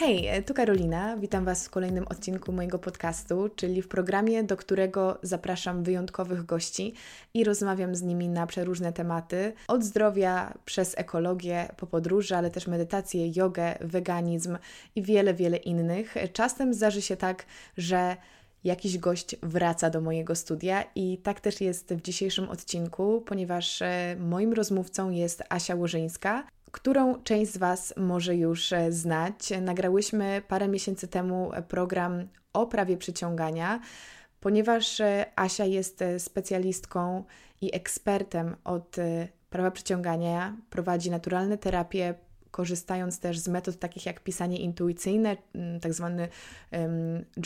Hej, tu Karolina. Witam Was w kolejnym odcinku mojego podcastu, czyli w programie, do którego zapraszam wyjątkowych gości i rozmawiam z nimi na przeróżne tematy. Od zdrowia przez ekologię, po podróże, ale też medytację, jogę, weganizm i wiele, wiele innych. Czasem zdarzy się tak, że jakiś gość wraca do mojego studia i tak też jest w dzisiejszym odcinku, ponieważ e, moim rozmówcą jest Asia Łożyńska którą część z Was może już e, znać. Nagrałyśmy parę miesięcy temu program o prawie przyciągania, ponieważ e, Asia jest e, specjalistką i ekspertem od prawa przyciągania, prowadzi naturalne terapie korzystając też z metod takich jak pisanie intuicyjne, mm, tak zwany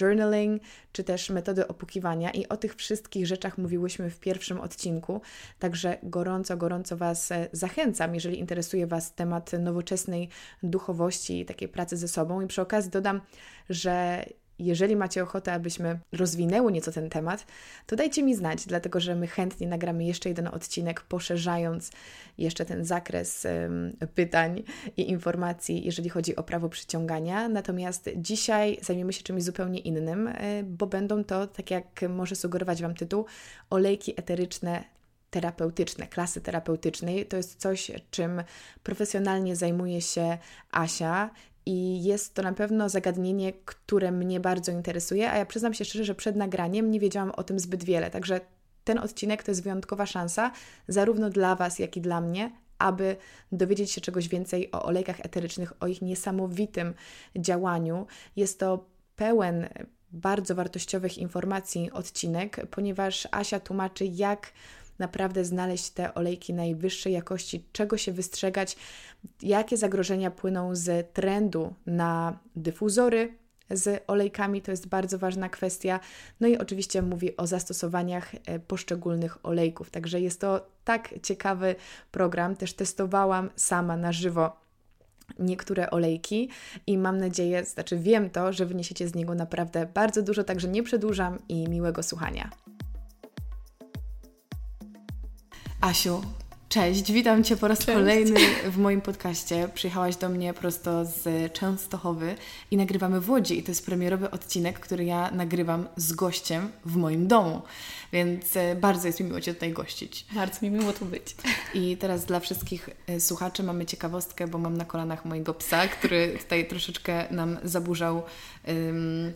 journaling, czy też metody opukiwania. I o tych wszystkich rzeczach mówiłyśmy w pierwszym odcinku, także gorąco, gorąco Was e, zachęcam, jeżeli interesuje Was temat nowoczesnej duchowości i takiej pracy ze sobą. I przy okazji dodam, że jeżeli macie ochotę, abyśmy rozwinęły nieco ten temat, to dajcie mi znać, dlatego że my chętnie nagramy jeszcze jeden odcinek, poszerzając jeszcze ten zakres pytań i informacji, jeżeli chodzi o prawo przyciągania. Natomiast dzisiaj zajmiemy się czymś zupełnie innym, e, bo będą to, tak jak może sugerować Wam tytuł, olejki eteryczne terapeutyczne, klasy terapeutycznej. To jest coś, czym profesjonalnie zajmuje się Asia i jest to na pewno zagadnienie, które mnie bardzo interesuje, a ja przyznam się szczerze, że przed nagraniem nie wiedziałam o tym zbyt wiele. Także ten odcinek to jest wyjątkowa szansa, zarówno dla Was, jak i dla mnie, aby dowiedzieć się czegoś więcej o olejkach eterycznych, o ich niesamowitym działaniu. Jest to pełen bardzo wartościowych informacji odcinek, ponieważ Asia tłumaczy, jak naprawdę znaleźć te olejki najwyższej jakości, czego się wystrzegać, jakie zagrożenia płyną z trendu na dyfuzory z olejkami, to jest bardzo ważna kwestia. No i oczywiście mówi o zastosowaniach e, poszczególnych olejków. Także jest to tak ciekawy program. Też testowałam sama na żywo niektóre olejki i mam nadzieję, znaczy wiem to, że wyniesiecie z niego naprawdę bardzo dużo, także nie przedłużam i miłego słuchania. Asiu, cześć, witam Cię po raz cześć. kolejny w moim podcaście. Przyjechałaś do mnie prosto z Częstochowy i nagrywamy w Łodzi i to jest premierowy odcinek, który ja nagrywam z gościem w moim domu, więc e, bardzo jest mi miło Cię tutaj gościć. Bardzo mi miło tu być. I teraz dla wszystkich e, słuchaczy mamy ciekawostkę, bo mam na kolanach mojego psa, który tutaj troszeczkę nam zaburzał um,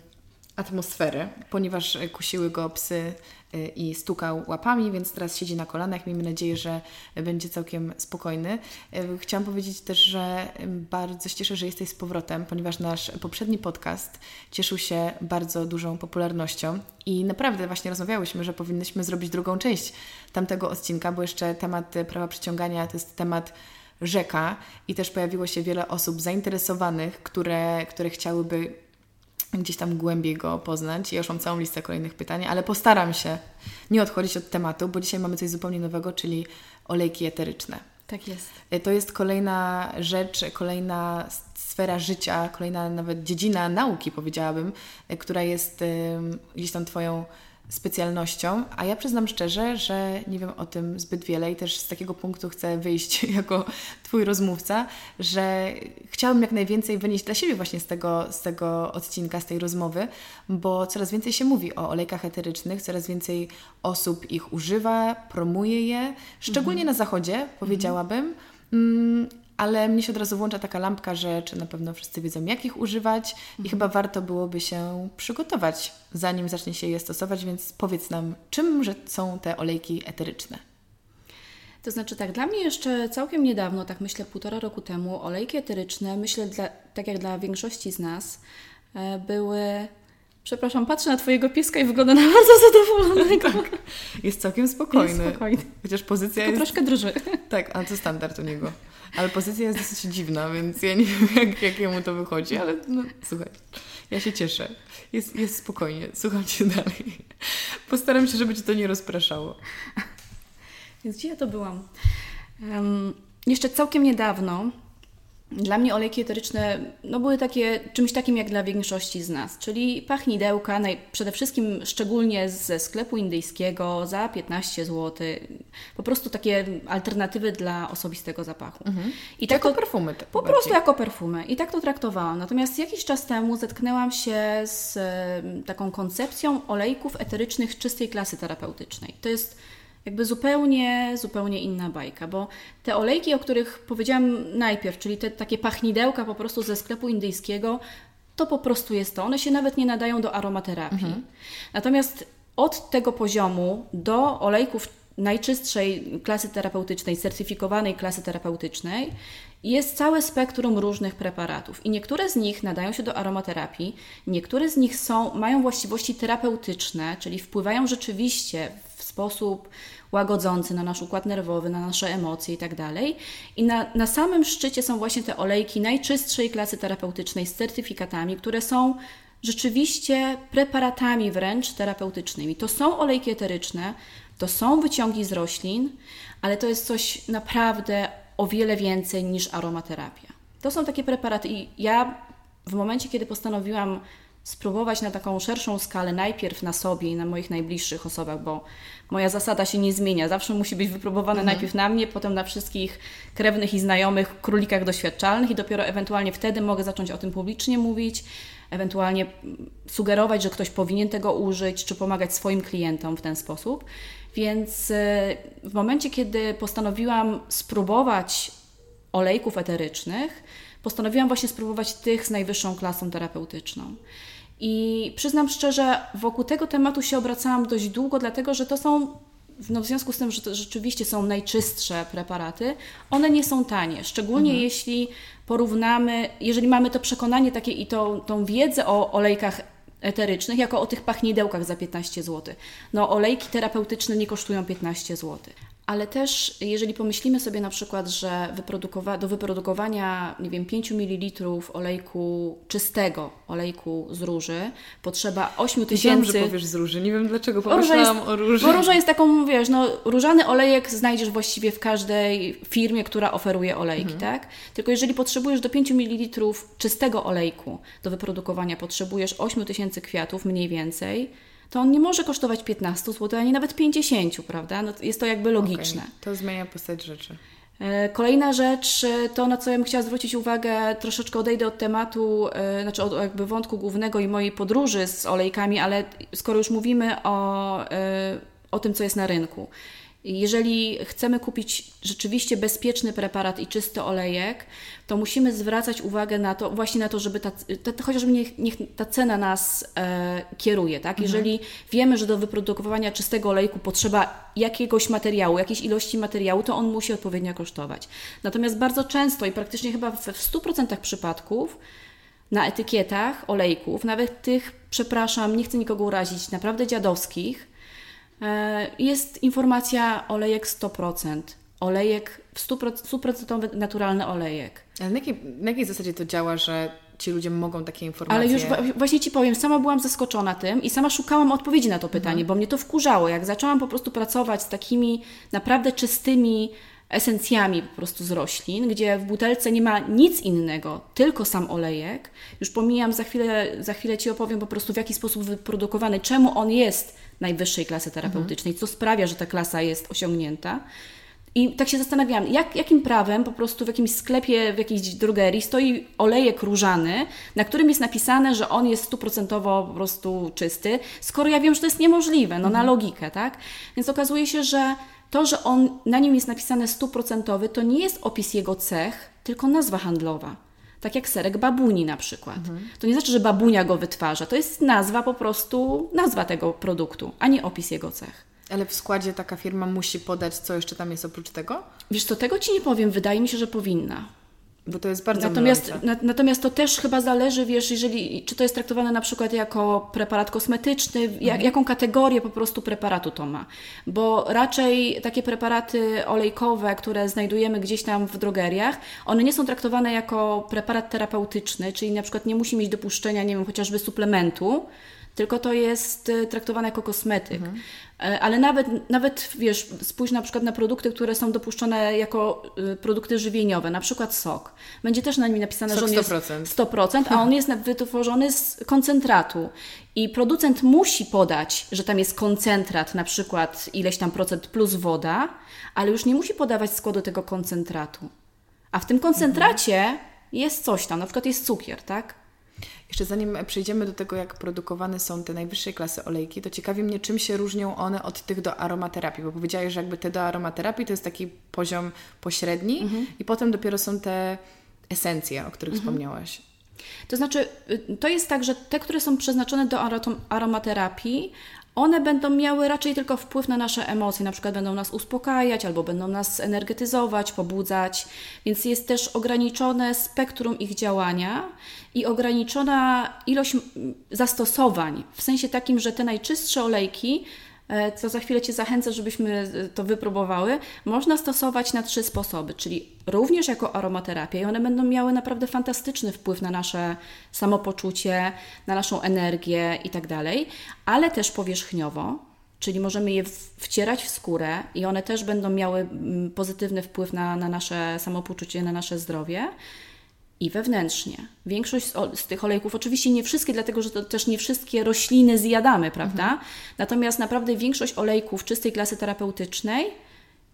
atmosferę, ponieważ kusiły go psy Y, i stukał łapami, więc teraz siedzi na kolanach. Miejmy nadzieję, że będzie całkiem spokojny. Y, chciałam powiedzieć też, że bardzo się cieszę, że jesteś z powrotem, ponieważ nasz poprzedni podcast cieszył się bardzo dużą popularnością i naprawdę właśnie rozmawiałyśmy, że powinnyśmy zrobić drugą część tamtego odcinka, bo jeszcze temat prawa przyciągania to jest temat rzeka i też pojawiło się wiele osób zainteresowanych, które, które chciałyby gdzieś tam głębiej go poznać. Ja już mam całą listę kolejnych pytań, ale postaram się nie odchodzić od tematu, bo dzisiaj mamy coś zupełnie nowego, czyli olejki eteryczne. Tak jest. E, to jest kolejna rzecz, kolejna sfera życia, kolejna nawet dziedzina nauki, powiedziałabym, e, która jest gdzieś tam Twoją specjalnością, a ja przyznam szczerze, że nie wiem o tym zbyt wiele i też z takiego punktu chcę wyjść jako Twój rozmówca, że chciałabym jak najwięcej wynieść dla siebie właśnie z tego, z tego odcinka, z tej rozmowy, bo coraz więcej się mówi o olejkach eterycznych, coraz więcej osób ich używa, promuje je, szczególnie mhm. na zachodzie, powiedziałabym. Mm, ale mnie się od razu włącza taka lampka, że czy na pewno wszyscy wiedzą, jak ich używać mhm. i chyba warto byłoby się przygotować, zanim zacznie się je stosować, więc powiedz nam, czym są te olejki eteryczne? To znaczy tak, dla mnie jeszcze całkiem niedawno, tak myślę półtora roku temu, olejki eteryczne, myślę dla, tak jak dla większości z nas, e, były Przepraszam, patrzę na Twojego pieska i wygląda na bardzo zadowolonego. Tak. Jest całkiem spokojny. Jest spokojny. Chociaż pozycja Tylko jest... troszkę drży. Tak, ale to standard u niego. Ale pozycja jest dosyć dziwna, więc ja nie wiem, jak, jak jemu to wychodzi, ale no, słuchaj, ja się cieszę. Jest, jest spokojnie, słucham Cię dalej. Postaram się, żeby Cię to nie rozpraszało. Więc gdzie ja to byłam? Um, jeszcze całkiem niedawno dla mnie olejki eteryczne no, były takie, czymś takim jak dla większości z nas, czyli pachnidełka, naj, przede wszystkim szczególnie ze sklepu indyjskiego za 15 zł. Po prostu takie alternatywy dla osobistego zapachu. Mhm. I tak jako to, perfumy. To po bardziej. prostu jako perfumy. I tak to traktowałam. Natomiast jakiś czas temu zetknęłam się z taką koncepcją olejków eterycznych czystej klasy terapeutycznej. To jest jakby zupełnie, zupełnie inna bajka, bo te olejki, o których powiedziałam najpierw, czyli te takie pachnidełka po prostu ze sklepu indyjskiego, to po prostu jest to. One się nawet nie nadają do aromaterapii. Mhm. Natomiast od tego poziomu do olejków najczystszej klasy terapeutycznej, certyfikowanej klasy terapeutycznej, jest całe spektrum różnych preparatów i niektóre z nich nadają się do aromaterapii, niektóre z nich są, mają właściwości terapeutyczne, czyli wpływają rzeczywiście w sposób łagodzący na nasz układ nerwowy, na nasze emocje itd. Tak I na, na samym szczycie są właśnie te olejki najczystszej klasy terapeutycznej z certyfikatami, które są rzeczywiście preparatami wręcz terapeutycznymi. To są olejki eteryczne, to są wyciągi z roślin, ale to jest coś naprawdę o wiele więcej niż aromaterapia. To są takie preparaty i ja w momencie, kiedy postanowiłam spróbować na taką szerszą skalę, najpierw na sobie i na moich najbliższych osobach, bo moja zasada się nie zmienia. Zawsze musi być wypróbowane mhm. najpierw na mnie, potem na wszystkich krewnych i znajomych królikach doświadczalnych i dopiero ewentualnie wtedy mogę zacząć o tym publicznie mówić, ewentualnie sugerować, że ktoś powinien tego użyć, czy pomagać swoim klientom w ten sposób. Więc e, w momencie, kiedy postanowiłam spróbować olejków eterycznych, postanowiłam właśnie spróbować tych z najwyższą klasą terapeutyczną. I przyznam szczerze, wokół tego tematu się obracałam dość długo, dlatego że to są, no w związku z tym, że to rzeczywiście są najczystsze preparaty, one nie są tanie. Szczególnie mhm. jeśli porównamy, jeżeli mamy to przekonanie takie i to, tą wiedzę o olejkach eterycznych, jako o tych pachnidełkach za 15 zł. No, olejki terapeutyczne nie kosztują 15 zł ale też jeżeli pomyślimy sobie na przykład, że wyprodukowa do wyprodukowania, nie wiem, 5 ml olejku czystego, olejku z róży, potrzeba 8 tysięcy... Wiem, że powiesz z róży, nie wiem dlaczego pomyślałam jest, o róży. Bo róża jest taką, wiesz, no różany olejek znajdziesz właściwie w każdej firmie, która oferuje olejki, mhm. tak? Tylko jeżeli potrzebujesz do 5 ml czystego olejku do wyprodukowania, potrzebujesz 8 tysięcy kwiatów mniej więcej, to on nie może kosztować 15 zł, ani nawet 50, prawda? No, jest to jakby logiczne. Okay. To zmienia postać rzeczy. E, kolejna rzecz, e, to na co ja bym chciała zwrócić uwagę, troszeczkę odejdę od tematu, e, znaczy od jakby wątku głównego i mojej podróży z olejkami, ale skoro już mówimy o, o tym, co jest na rynku. Jeżeli chcemy kupić rzeczywiście bezpieczny preparat i czysty olejek, to musimy zwracać uwagę na to, właśnie na to, żeby ta, ta chociażby niech, niech, ta cena nas e, kieruje, tak? Mhm. Jeżeli wiemy, że do wyprodukowania czystego olejku potrzeba jakiegoś materiału, jakiejś ilości materiału, to on musi odpowiednio kosztować. Natomiast bardzo często i praktycznie chyba w, w 100% przypadków na etykietach olejków, nawet tych, przepraszam, nie chcę nikogo urazić, naprawdę dziadowskich, jest informacja olejek 100%, olejek w 100%, naturalny olejek. Ale na jakiej, na jakiej zasadzie to działa, że ci ludzie mogą takie informacje... Ale już właśnie Ci powiem, sama byłam zaskoczona tym i sama szukałam odpowiedzi na to pytanie, mhm. bo mnie to wkurzało. Jak zaczęłam po prostu pracować z takimi naprawdę czystymi esencjami po prostu z roślin, gdzie w butelce nie ma nic innego, tylko sam olejek. Już pomijam, za chwilę, za chwilę Ci opowiem po prostu w jaki sposób wyprodukowany, czemu on jest najwyższej klasy terapeutycznej, co sprawia, że ta klasa jest osiągnięta. I tak się zastanawiałam, jak, jakim prawem po prostu w jakimś sklepie, w jakiejś drogerii stoi olejek różany, na którym jest napisane, że on jest stuprocentowo po prostu czysty, skoro ja wiem, że to jest niemożliwe, no na mhm. logikę, tak? Więc okazuje się, że to, że on, na nim jest napisane stuprocentowy, to nie jest opis jego cech, tylko nazwa handlowa. Tak jak serek babuni na przykład. Mhm. To nie znaczy, że babunia go wytwarza. To jest nazwa po prostu, nazwa tego produktu, a nie opis jego cech. Ale w składzie taka firma musi podać, co jeszcze tam jest oprócz tego? Wiesz, to tego Ci nie powiem. Wydaje mi się, że powinna. Bo to jest bardzo natomiast, na, natomiast to też chyba zależy, wiesz, jeżeli, czy to jest traktowane na przykład jako preparat kosmetyczny, mhm. jak, jaką kategorię po prostu preparatu to ma. Bo raczej takie preparaty olejkowe, które znajdujemy gdzieś tam w drogeriach, one nie są traktowane jako preparat terapeutyczny, czyli na przykład nie musi mieć dopuszczenia, nie wiem, chociażby suplementu, tylko to jest e, traktowane jako kosmetyk. Mhm. Ale nawet, nawet, wiesz, spójrz na przykład na produkty, które są dopuszczone jako produkty żywieniowe, na przykład sok. Będzie też na nim napisane, sok że on 100%. jest 100%, a on jest wytworzony z koncentratu. I producent musi podać, że tam jest koncentrat, na przykład ileś tam procent plus woda, ale już nie musi podawać składu tego koncentratu. A w tym koncentracie mhm. jest coś tam, na przykład jest cukier, tak? Jeszcze zanim przejdziemy do tego, jak produkowane są te najwyższej klasy olejki, to ciekawi mnie, czym się różnią one od tych do aromaterapii, bo powiedziałeś, że jakby te do aromaterapii to jest taki poziom pośredni mhm. i potem dopiero są te esencje, o których mhm. wspomniałaś. To znaczy, y, to jest tak, że te, które są przeznaczone do aromaterapii, one będą miały raczej tylko wpływ na nasze emocje, na przykład będą nas uspokajać albo będą nas energetyzować, pobudzać, więc jest też ograniczone spektrum ich działania i ograniczona ilość zastosowań, w sensie takim, że te najczystsze olejki co za chwilę Cię zachęcę, żebyśmy e, to wypróbowały, można stosować na trzy sposoby, czyli również jako aromaterapię i one będą miały naprawdę fantastyczny wpływ na nasze samopoczucie, na naszą energię i tak dalej, ale też powierzchniowo, czyli możemy je wcierać w skórę i one też będą miały mm, pozytywny wpływ na, na nasze samopoczucie, na nasze zdrowie i wewnętrznie. Większość z, tych olejków, oczywiście nie wszystkie, dlatego że to też nie wszystkie rośliny zjadamy, prawda? Mhm. Natomiast naprawdę większość olejków czystej klasy terapeutycznej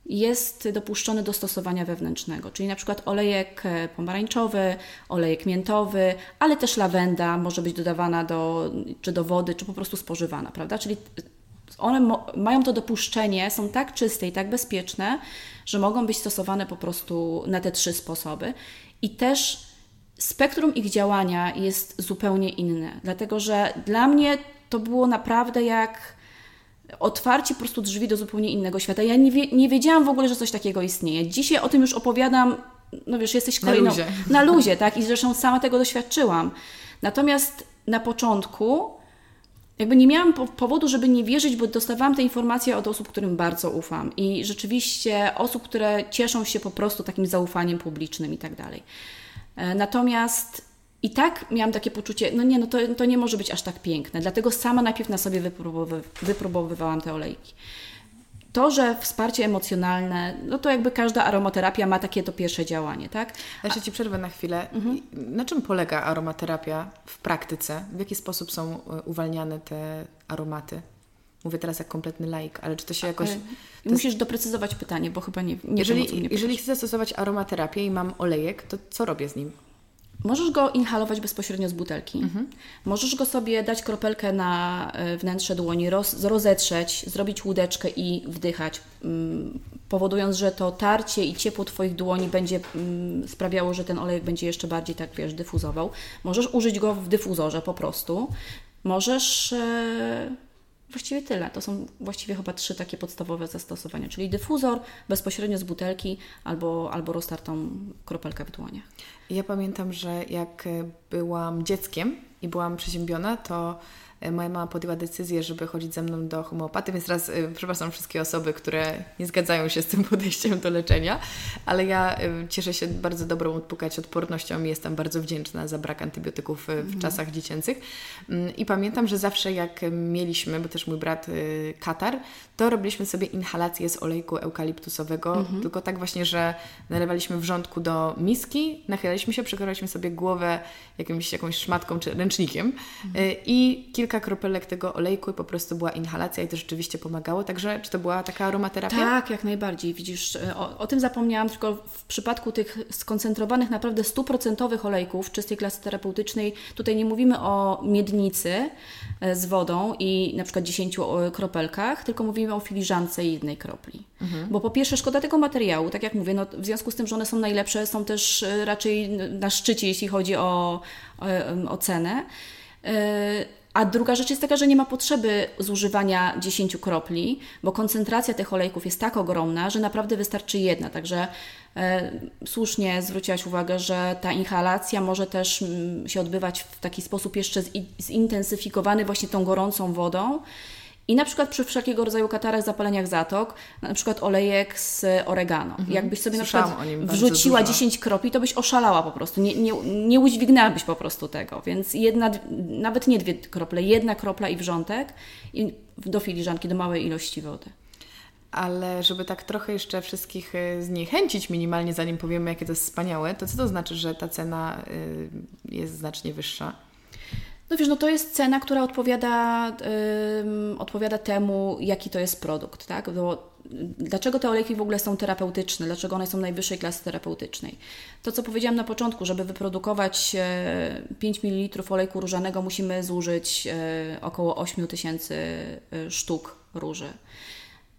jest dopuszczony do stosowania wewnętrznego, czyli na przykład olejek e, pomarańczowy, olejek miętowy, ale też lawenda może być dodawana do, czy do wody, czy po prostu spożywana, prawda? Czyli one mają to dopuszczenie, są tak czyste i tak bezpieczne, że mogą być stosowane po prostu na te trzy sposoby. I też spektrum ich działania jest zupełnie inne, dlatego że dla mnie to było naprawdę jak otwarcie po prostu drzwi do zupełnie innego świata. Ja nie, wie, nie wiedziałam w ogóle, że coś takiego istnieje. Dzisiaj o tym już opowiadam, no wiesz, jesteś kolejną... Na luzie. Na luzie, tak? I zresztą sama tego doświadczyłam. Natomiast na początku jakby nie miałam powodu, żeby nie wierzyć, bo dostawałam te informacje od osób, którym bardzo ufam i rzeczywiście osób, które cieszą się po prostu takim zaufaniem publicznym i tak dalej. E, natomiast i tak miałam takie poczucie, no nie, no to, to nie może być aż tak piękne, dlatego sama najpierw na sobie wypróbowy, wypróbowywałam te olejki. To, że wsparcie emocjonalne, no to jakby każda aromaterapia ma takie to pierwsze działanie, tak? Jeszcze Ci przerwę na chwilę. Mhm. Na czym polega aromaterapia w praktyce? W jaki sposób są e, uwalniane te aromaty? Mówię teraz jak kompletny laik, ale czy to się jakoś... To musisz jest... doprecyzować pytanie, bo chyba nie, nie jeżeli, wiem, Jeżeli chcę zastosować aromaterapię i mam olejek, to co robię z nim? Możesz go inhalować bezpośrednio z butelki. Mhm. Możesz go sobie dać kropelkę na e, wnętrze dłoni, roz, rozetrzeć, zrobić łódeczkę i wdychać, mm, powodując, że to tarcie i ciepło Twoich dłoni będzie mm, sprawiało, że ten olejek będzie jeszcze bardziej, tak wiesz, dyfuzował. Możesz użyć go w dyfuzorze po prostu. Możesz e, Właściwie tyle. To są właściwie chyba trzy takie podstawowe zastosowania, czyli dyfuzor bezpośrednio z butelki albo, albo roztartą kropelkę w dłoniach. Ja pamiętam, że jak byłam dzieckiem i byłam przeziębiona, to moja mama podjęła decyzję, żeby chodzić ze mną do homeopaty, więc teraz e, przepraszam wszystkie osoby, które nie zgadzają się z tym podejściem do leczenia, ale ja e, cieszę się bardzo dobrą odpukać odpornością i jestem bardzo wdzięczna za brak antybiotyków w mhm. czasach dziecięcych. Mm, I pamiętam, że zawsze jak mieliśmy, bo też mój brat katar, to robiliśmy sobie inhalację z olejku eukaliptusowego, mhm. tylko tak właśnie, że nalewaliśmy wrzątku do miski, nachylaliśmy się, przekładaliśmy sobie głowę jakimś, jakąś szmatką czy ręcznikiem mhm. i kilka kilka kropelek tego olejku i po prostu była inhalacja i to rzeczywiście pomagało. Także czy to była taka aromaterapia? Tak, jak najbardziej. Widzisz, e, o, o tym zapomniałam, tylko w przypadku tych skoncentrowanych naprawdę stuprocentowych olejków czystej klasy terapeutycznej, tutaj nie mówimy o miednicy e, z wodą i na przykład 10 kropelkach, tylko mówimy o filiżance i jednej kropli. Mhm. Bo po pierwsze szkoda tego materiału, tak jak mówię, no, w związku z tym, że one są najlepsze, są też e, raczej na szczycie, jeśli chodzi o, o, o cenę. A druga rzecz jest taka, że nie ma potrzeby zużywania 10 kropli, bo koncentracja tych olejków jest tak ogromna, że naprawdę wystarczy jedna. Także e, słusznie zwróciłaś uwagę, że ta inhalacja może też m, mm, się odbywać w taki sposób jeszcze zintensyfikowany właśnie tą gorącą wodą I na przykład przy wszelkiego rodzaju katarach, zapaleniach zatok, na przykład olejek z oregano. Mhm. Jakbyś sobie Słyszałam na przykład wrzuciła 10 kropli, to byś oszalała po prostu. Nie, nie, nie udźwignęłabyś po prostu tego. Więc jedna, nawet nie dwie krople, jedna kropla i wrzątek i do filiżanki, do małej ilości wody. Ale żeby tak trochę jeszcze wszystkich y, zniechęcić minimalnie, zanim powiemy, jakie to jest wspaniałe, to co to znaczy, że ta cena y, jest znacznie wyższa? No wiesz, no to jest cena, która odpowiada, yy, odpowiada temu, jaki to jest produkt, tak? Bo dlaczego te olejki w ogóle są terapeutyczne? Dlaczego one są najwyższej klasy terapeutycznej? To, co powiedziałam na początku, żeby wyprodukować 5 ml olejku różanego, musimy zużyć y, około 8 tysięcy y, sztuk róży.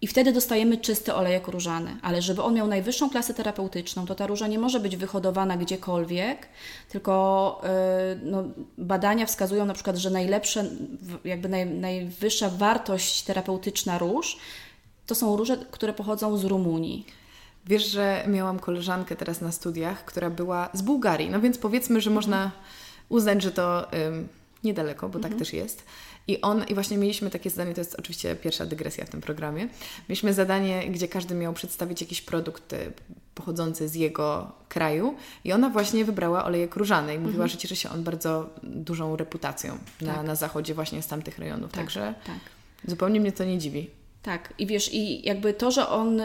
I wtedy dostajemy czysty olejek różany. Ale żeby on miał najwyższą klasę terapeutyczną, to ta róża nie może być wyhodowana gdziekolwiek, tylko yy, no, badania wskazują na przykład, że najlepsze, jakby naj, najwyższa wartość terapeutyczna róż to są róże, które pochodzą z Rumunii. Wiesz, że miałam koleżankę teraz na studiach, która była z Bułgarii, no więc powiedzmy, że można uznać, że to niedaleko, bo tak mhm. tak też jest. I on, i właśnie mieliśmy takie zadanie, to jest oczywiście pierwsza dygresja w tym programie. Mieliśmy zadanie, gdzie każdy miał przedstawić jakiś produkt y, pochodzący z jego kraju i ona właśnie wybrała olejek różany i mówiła, mhm. że cieszy się on bardzo dużą reputacją na, tak. na zachodzie właśnie z tamtych rejonów. Tak, Także tak. zupełnie mnie to nie dziwi. Tak, i wiesz, i jakby to, że on,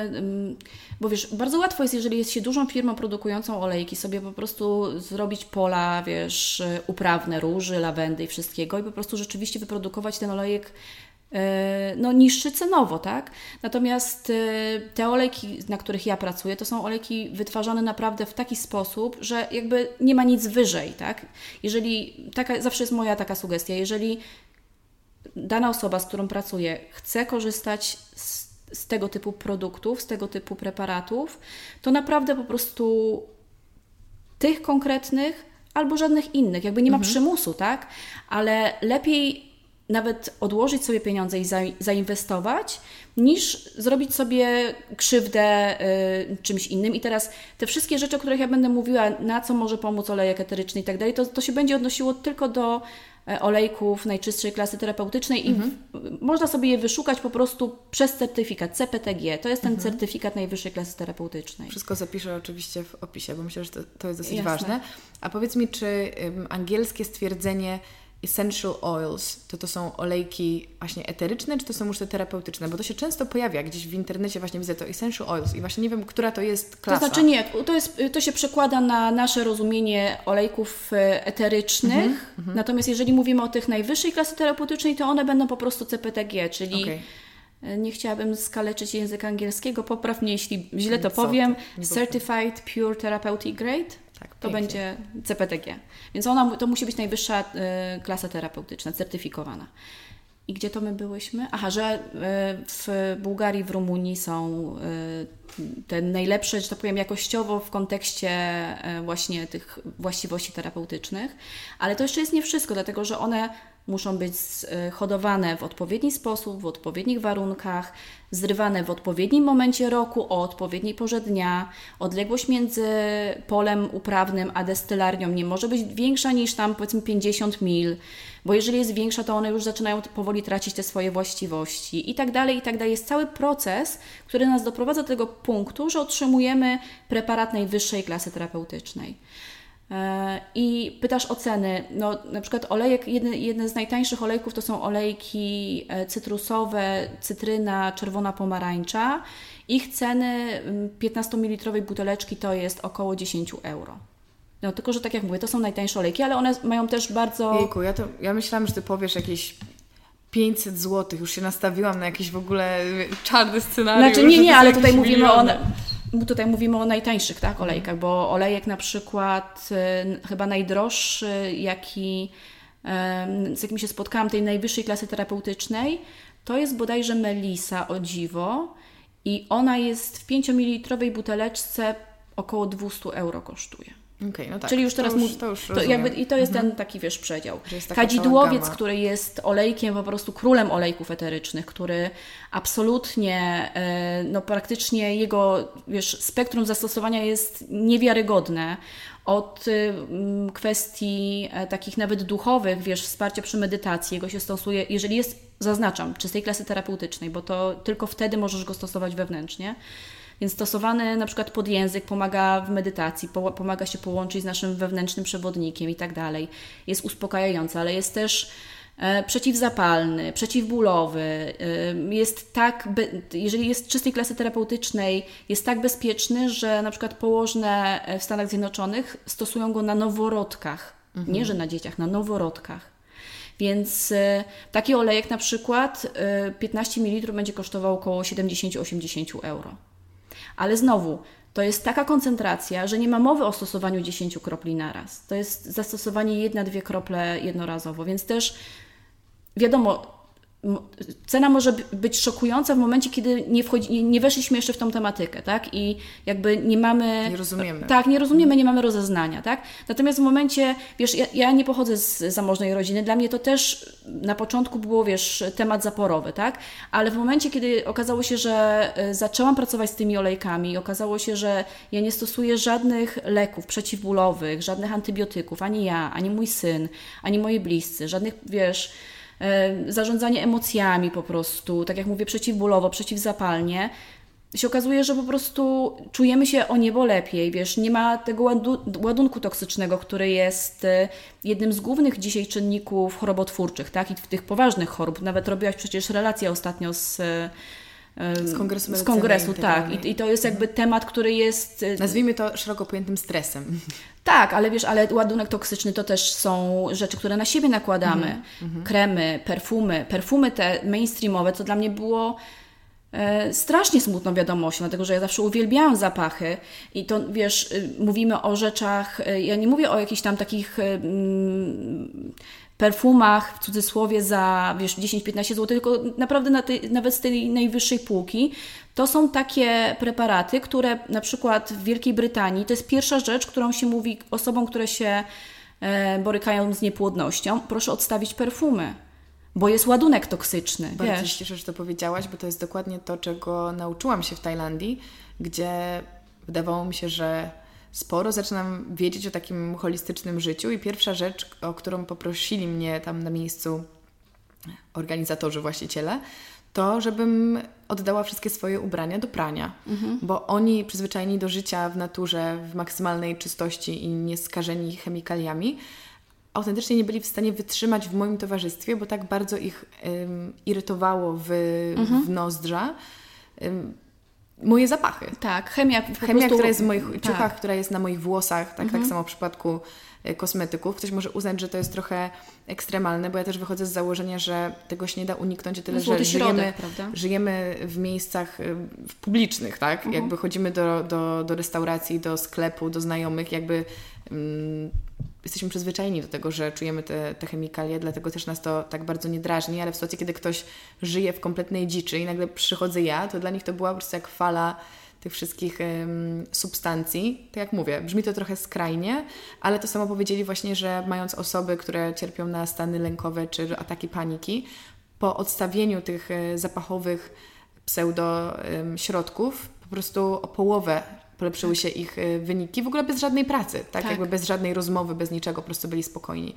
bo wiesz, bardzo łatwo jest, jeżeli jest się dużą firmą produkującą olejki, sobie po prostu zrobić pola, wiesz, uprawne, róży, lawendy i wszystkiego i po prostu rzeczywiście wyprodukować ten olejek e, no, niższy cenowo, tak? Natomiast e, te olejki, na których ja pracuję, to są olejki wytwarzane naprawdę w taki sposób, że jakby nie ma nic wyżej, tak? Jeżeli, taka, zawsze jest moja taka sugestia, jeżeli dana osoba, z którą pracuję, chce korzystać z, z tego typu produktów, z tego typu preparatów, to naprawdę po prostu tych konkretnych albo żadnych innych. Jakby nie ma mhm. przymusu, tak? Ale lepiej nawet odłożyć sobie pieniądze i za, zainwestować, niż zrobić sobie krzywdę y, czymś innym. I teraz te wszystkie rzeczy, o których ja będę mówiła, na co może pomóc olejek eteryczny i tak dalej, to, to się będzie odnosiło tylko do olejków najczystszej klasy terapeutycznej mhm. i można sobie je wyszukać po prostu przez certyfikat CPTG. To jest ten mhm. certyfikat najwyższej klasy terapeutycznej. Wszystko zapiszę oczywiście w opisie, bo myślę, że to, to jest dosyć Jasne. ważne. A powiedz mi, czy um, angielskie stwierdzenie essential oils, to to są olejki właśnie eteryczne, czy to są już te terapeutyczne? Bo to się często pojawia gdzieś w internecie, właśnie widzę to essential oils i właśnie nie wiem, która to jest klasa. To znaczy nie, to, jest, to się przekłada na nasze rozumienie olejków e, eterycznych, mm -hmm. natomiast jeżeli mówimy o tych najwyższej klasy terapeutycznej, to one będą po prostu CPTG, czyli okay. Nie chciałabym skaleczyć języka angielskiego, popraw mnie, jeśli źle to powiem. Certified Pure Therapeutic Grade. Tak, to będzie CPTG. Więc ona, to musi być najwyższa y, klasa terapeutyczna, certyfikowana. I gdzie to my byłyśmy? Aha, że y, w Bułgarii, w Rumunii są y, te najlepsze, że tak powiem, jakościowo w kontekście właśnie tych właściwości terapeutycznych. Ale to jeszcze jest nie wszystko, dlatego że one muszą być hodowane w odpowiedni sposób, w odpowiednich warunkach, zrywane w odpowiednim momencie roku, o odpowiedniej porze dnia. Odległość między polem uprawnym a destylarnią nie może być większa niż tam powiedzmy 50 mil, bo jeżeli jest większa, to one już zaczynają powoli tracić te swoje właściwości i tak dalej, i tak dalej. Jest cały proces, który nas doprowadza do tego punktu, że otrzymujemy preparat najwyższej klasy terapeutycznej. E, I pytasz o ceny. No, na przykład olejek, jedne, jedne z najtańszych olejków to są olejki e, cytrusowe, cytryna, czerwona pomarańcza. Ich ceny 15-mililitrowej buteleczki to jest około 10 euro. No tylko, że tak jak mówię, to są najtańsze olejki, ale one mają też bardzo... Jejku, ja, to, ja myślałam, że Ty powiesz jakieś 500 zł. Już się nastawiłam na jakiś w ogóle czarny scenariusz. Znaczy nie, nie, ale tutaj mówimy o, tutaj mówimy o najtańszych tak, olejkach, bo olejek na przykład y, chyba najdroższy, jaki, z jakim się spotkałam, tej najwyższej klasy terapeutycznej, to jest bodajże Melisa o dziwo i ona jest w 5 ml buteleczce około 200 euro kosztuje. Okay, no tak. Czyli już teraz to już, to już to jakby, I to jest mhm. ten taki, wiesz, przedział. Kadzidłowiec, który jest olejkiem, po prostu królem olejków eterycznych, który absolutnie, e, no praktycznie jego, wiesz, spektrum zastosowania jest niewiarygodne. Od kwestii e, takich nawet duchowych, wiesz, wsparcia przy medytacji, jego się stosuje, jeżeli jest, zaznaczam, czystej klasy terapeutycznej, bo to tylko wtedy możesz go stosować wewnętrznie więc stosowany na przykład pod język pomaga w medytacji, pomaga się połączyć z naszym wewnętrznym przewodnikiem i tak dalej. Jest uspokajający, ale jest też e, przeciwzapalny, przeciwbólowy, e, jest tak, jeżeli jest czystej klasy terapeutycznej, jest tak bezpieczny, że na przykład położne w Stanach Zjednoczonych stosują go na noworodkach, mhm. nie że na dzieciach, na noworodkach. Więc e, taki olejek na przykład 15 ml będzie kosztował około 70-80 euro. Ale znowu, to jest taka koncentracja, że nie ma mowy o stosowaniu 10 kropli naraz. To jest zastosowanie jedna, dwie krople jednorazowo, więc też wiadomo, cena może być szokująca w momencie, kiedy nie, wchodzi, nie weszliśmy jeszcze w tą tematykę, tak? I jakby nie mamy... Nie rozumiemy. Tak, nie rozumiemy, nie mamy rozeznania, tak? Natomiast w momencie, wiesz, ja, ja nie pochodzę z zamożnej rodziny, dla mnie to też na początku było, wiesz, temat zaporowy, tak? Ale w momencie, kiedy okazało się, że e, zaczęłam pracować z tymi olejkami, okazało się, że ja nie stosuję żadnych leków przeciwbólowych, żadnych antybiotyków, ani ja, ani mój syn, ani moi bliscy, żadnych, wiesz zarządzanie emocjami po prostu, tak jak mówię, przeciwbólowo, przeciwzapalnie, się okazuje, że po prostu czujemy się o niebo lepiej, wiesz, nie ma tego ładunku toksycznego, który jest e, jednym z głównych dzisiaj czynników chorobotwórczych, tak, i w tych poważnych chorób. Nawet robiłaś przecież relację ostatnio z e, z kongresu, z kongresu tak. I, I, to jest jakby temat, który jest. Nazwijmy to szeroko pojętym stresem. Tak, ale wiesz, ale ładunek toksyczny to też są rzeczy, które na siebie nakładamy. Mm -hmm. Kremy, perfumy. Perfumy te mainstreamowe, to dla mnie było e, strasznie smutną wiadomością, dlatego że ja zawsze uwielbiałam zapachy i to wiesz, y, mówimy o rzeczach, y, ja nie mówię o jakichś tam takich. Y, mm, perfumach, w cudzysłowie, za wiesz, 10-15 zł, tylko naprawdę na tej, nawet z tej najwyższej półki. To są takie preparaty, które na przykład w Wielkiej Brytanii, to jest pierwsza rzecz, którą się mówi osobom, które się e, borykają z niepłodnością, proszę odstawić perfumy. Bo jest ładunek toksyczny. Bardzo wiesz. się cieszę, że to powiedziałaś, bo to jest dokładnie to, czego nauczyłam się w Tajlandii, gdzie wydawało mi się, że sporo zaczynam wiedzieć o takim holistycznym życiu i pierwsza rzecz, o którą poprosili mnie tam na miejscu organizatorzy, właściciele, to żebym oddała wszystkie swoje ubrania do prania, mhm. bo oni przyzwyczajeni do życia w naturze, w maksymalnej czystości i nieskażeni chemikaliami, autentycznie nie byli w stanie wytrzymać w moim towarzystwie, bo tak bardzo ich um, irytowało w, mhm. w nozdrza. Um, moje zapachy. Tak, chemia. Chemia, prostu... która jest w moich tak. ciuchach, która jest na moich włosach, tak, tak mhm. tak samo w przypadku kosmetyków. Ktoś może uznać, że to jest trochę ekstremalne, bo ja też wychodzę z założenia, że tego się nie da uniknąć, tyle, no, że żyjemy, żyjemy w miejscach e, publicznych, tak? Mhm. Jakby chodzimy do, do, do restauracji, do sklepu, do znajomych, jakby mm, jesteśmy przyzwyczajeni do tego, że czujemy te, te chemikalie, dlatego też nas to tak bardzo nie drażni, ale w sytuacji, kiedy ktoś żyje w kompletnej dziczy i nagle przychodzę ja, to dla nich to była po prostu jak fala tych wszystkich substancji. Tak jak mówię, brzmi to trochę skrajnie, ale to samo powiedzieli właśnie, że mając osoby, które cierpią na stany lękowe czy ataki paniki, po odstawieniu tych e, zapachowych pseudo um, środków po prostu o połowę polepszyły się ich y, wyniki, w ogóle bez żadnej pracy, tak? tak? Jakby bez żadnej rozmowy, bez niczego, po prostu byli spokojni.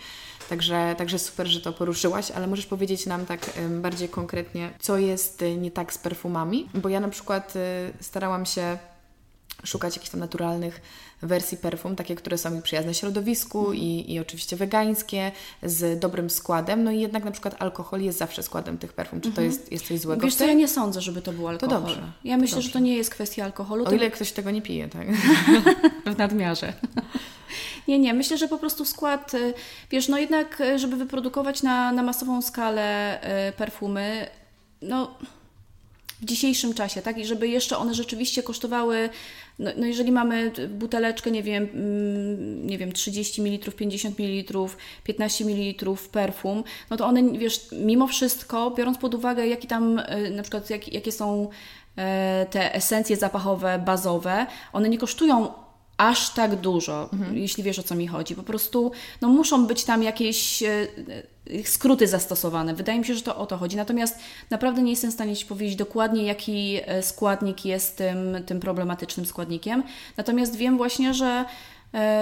Także, także super, że to poruszyłaś, ale możesz powiedzieć nam tak bardziej konkretnie, co jest y, nie tak z perfumami? Bo ja na przykład y, starałam się szukać jakichś tam naturalnych wersji perfum, takie, które są mi przyjazne środowisku i, i oczywiście wegańskie, z dobrym składem. No i jednak na przykład alkohol jest zawsze składem tych perfum. Czy to mhm. jest, jest coś złego? Wiesz co, ja nie sądzę, żeby to był alkohol. To dobrze. Ja myślę, dobrze. że to nie jest kwestia alkoholu. O ile ktoś tego nie pije, tak? w nadmiarze. Nie, nie. Myślę, że po prostu skład, y, wiesz, no jednak, y, żeby wyprodukować na, na masową skalę y, perfumy, no w dzisiejszym czasie, tak? I żeby jeszcze one rzeczywiście kosztowały, no, no jeżeli mamy buteleczkę, nie wiem, mm, nie wiem, 30 ml, 50 ml, 15 ml perfum, no to one, wiesz, mimo wszystko, biorąc pod uwagę, jaki tam, e, na przykład, jak, jakie są e, te esencje zapachowe, bazowe, one nie kosztują aż tak dużo, mhm. jeśli wiesz o co mi chodzi. Po prostu no, muszą być tam jakieś e, skróty zastosowane. Wydaje mi się, że to o to chodzi. Natomiast naprawdę nie jestem w stanie Ci powiedzieć dokładnie, jaki e, składnik jest tym, tym problematycznym składnikiem. Natomiast wiem właśnie, że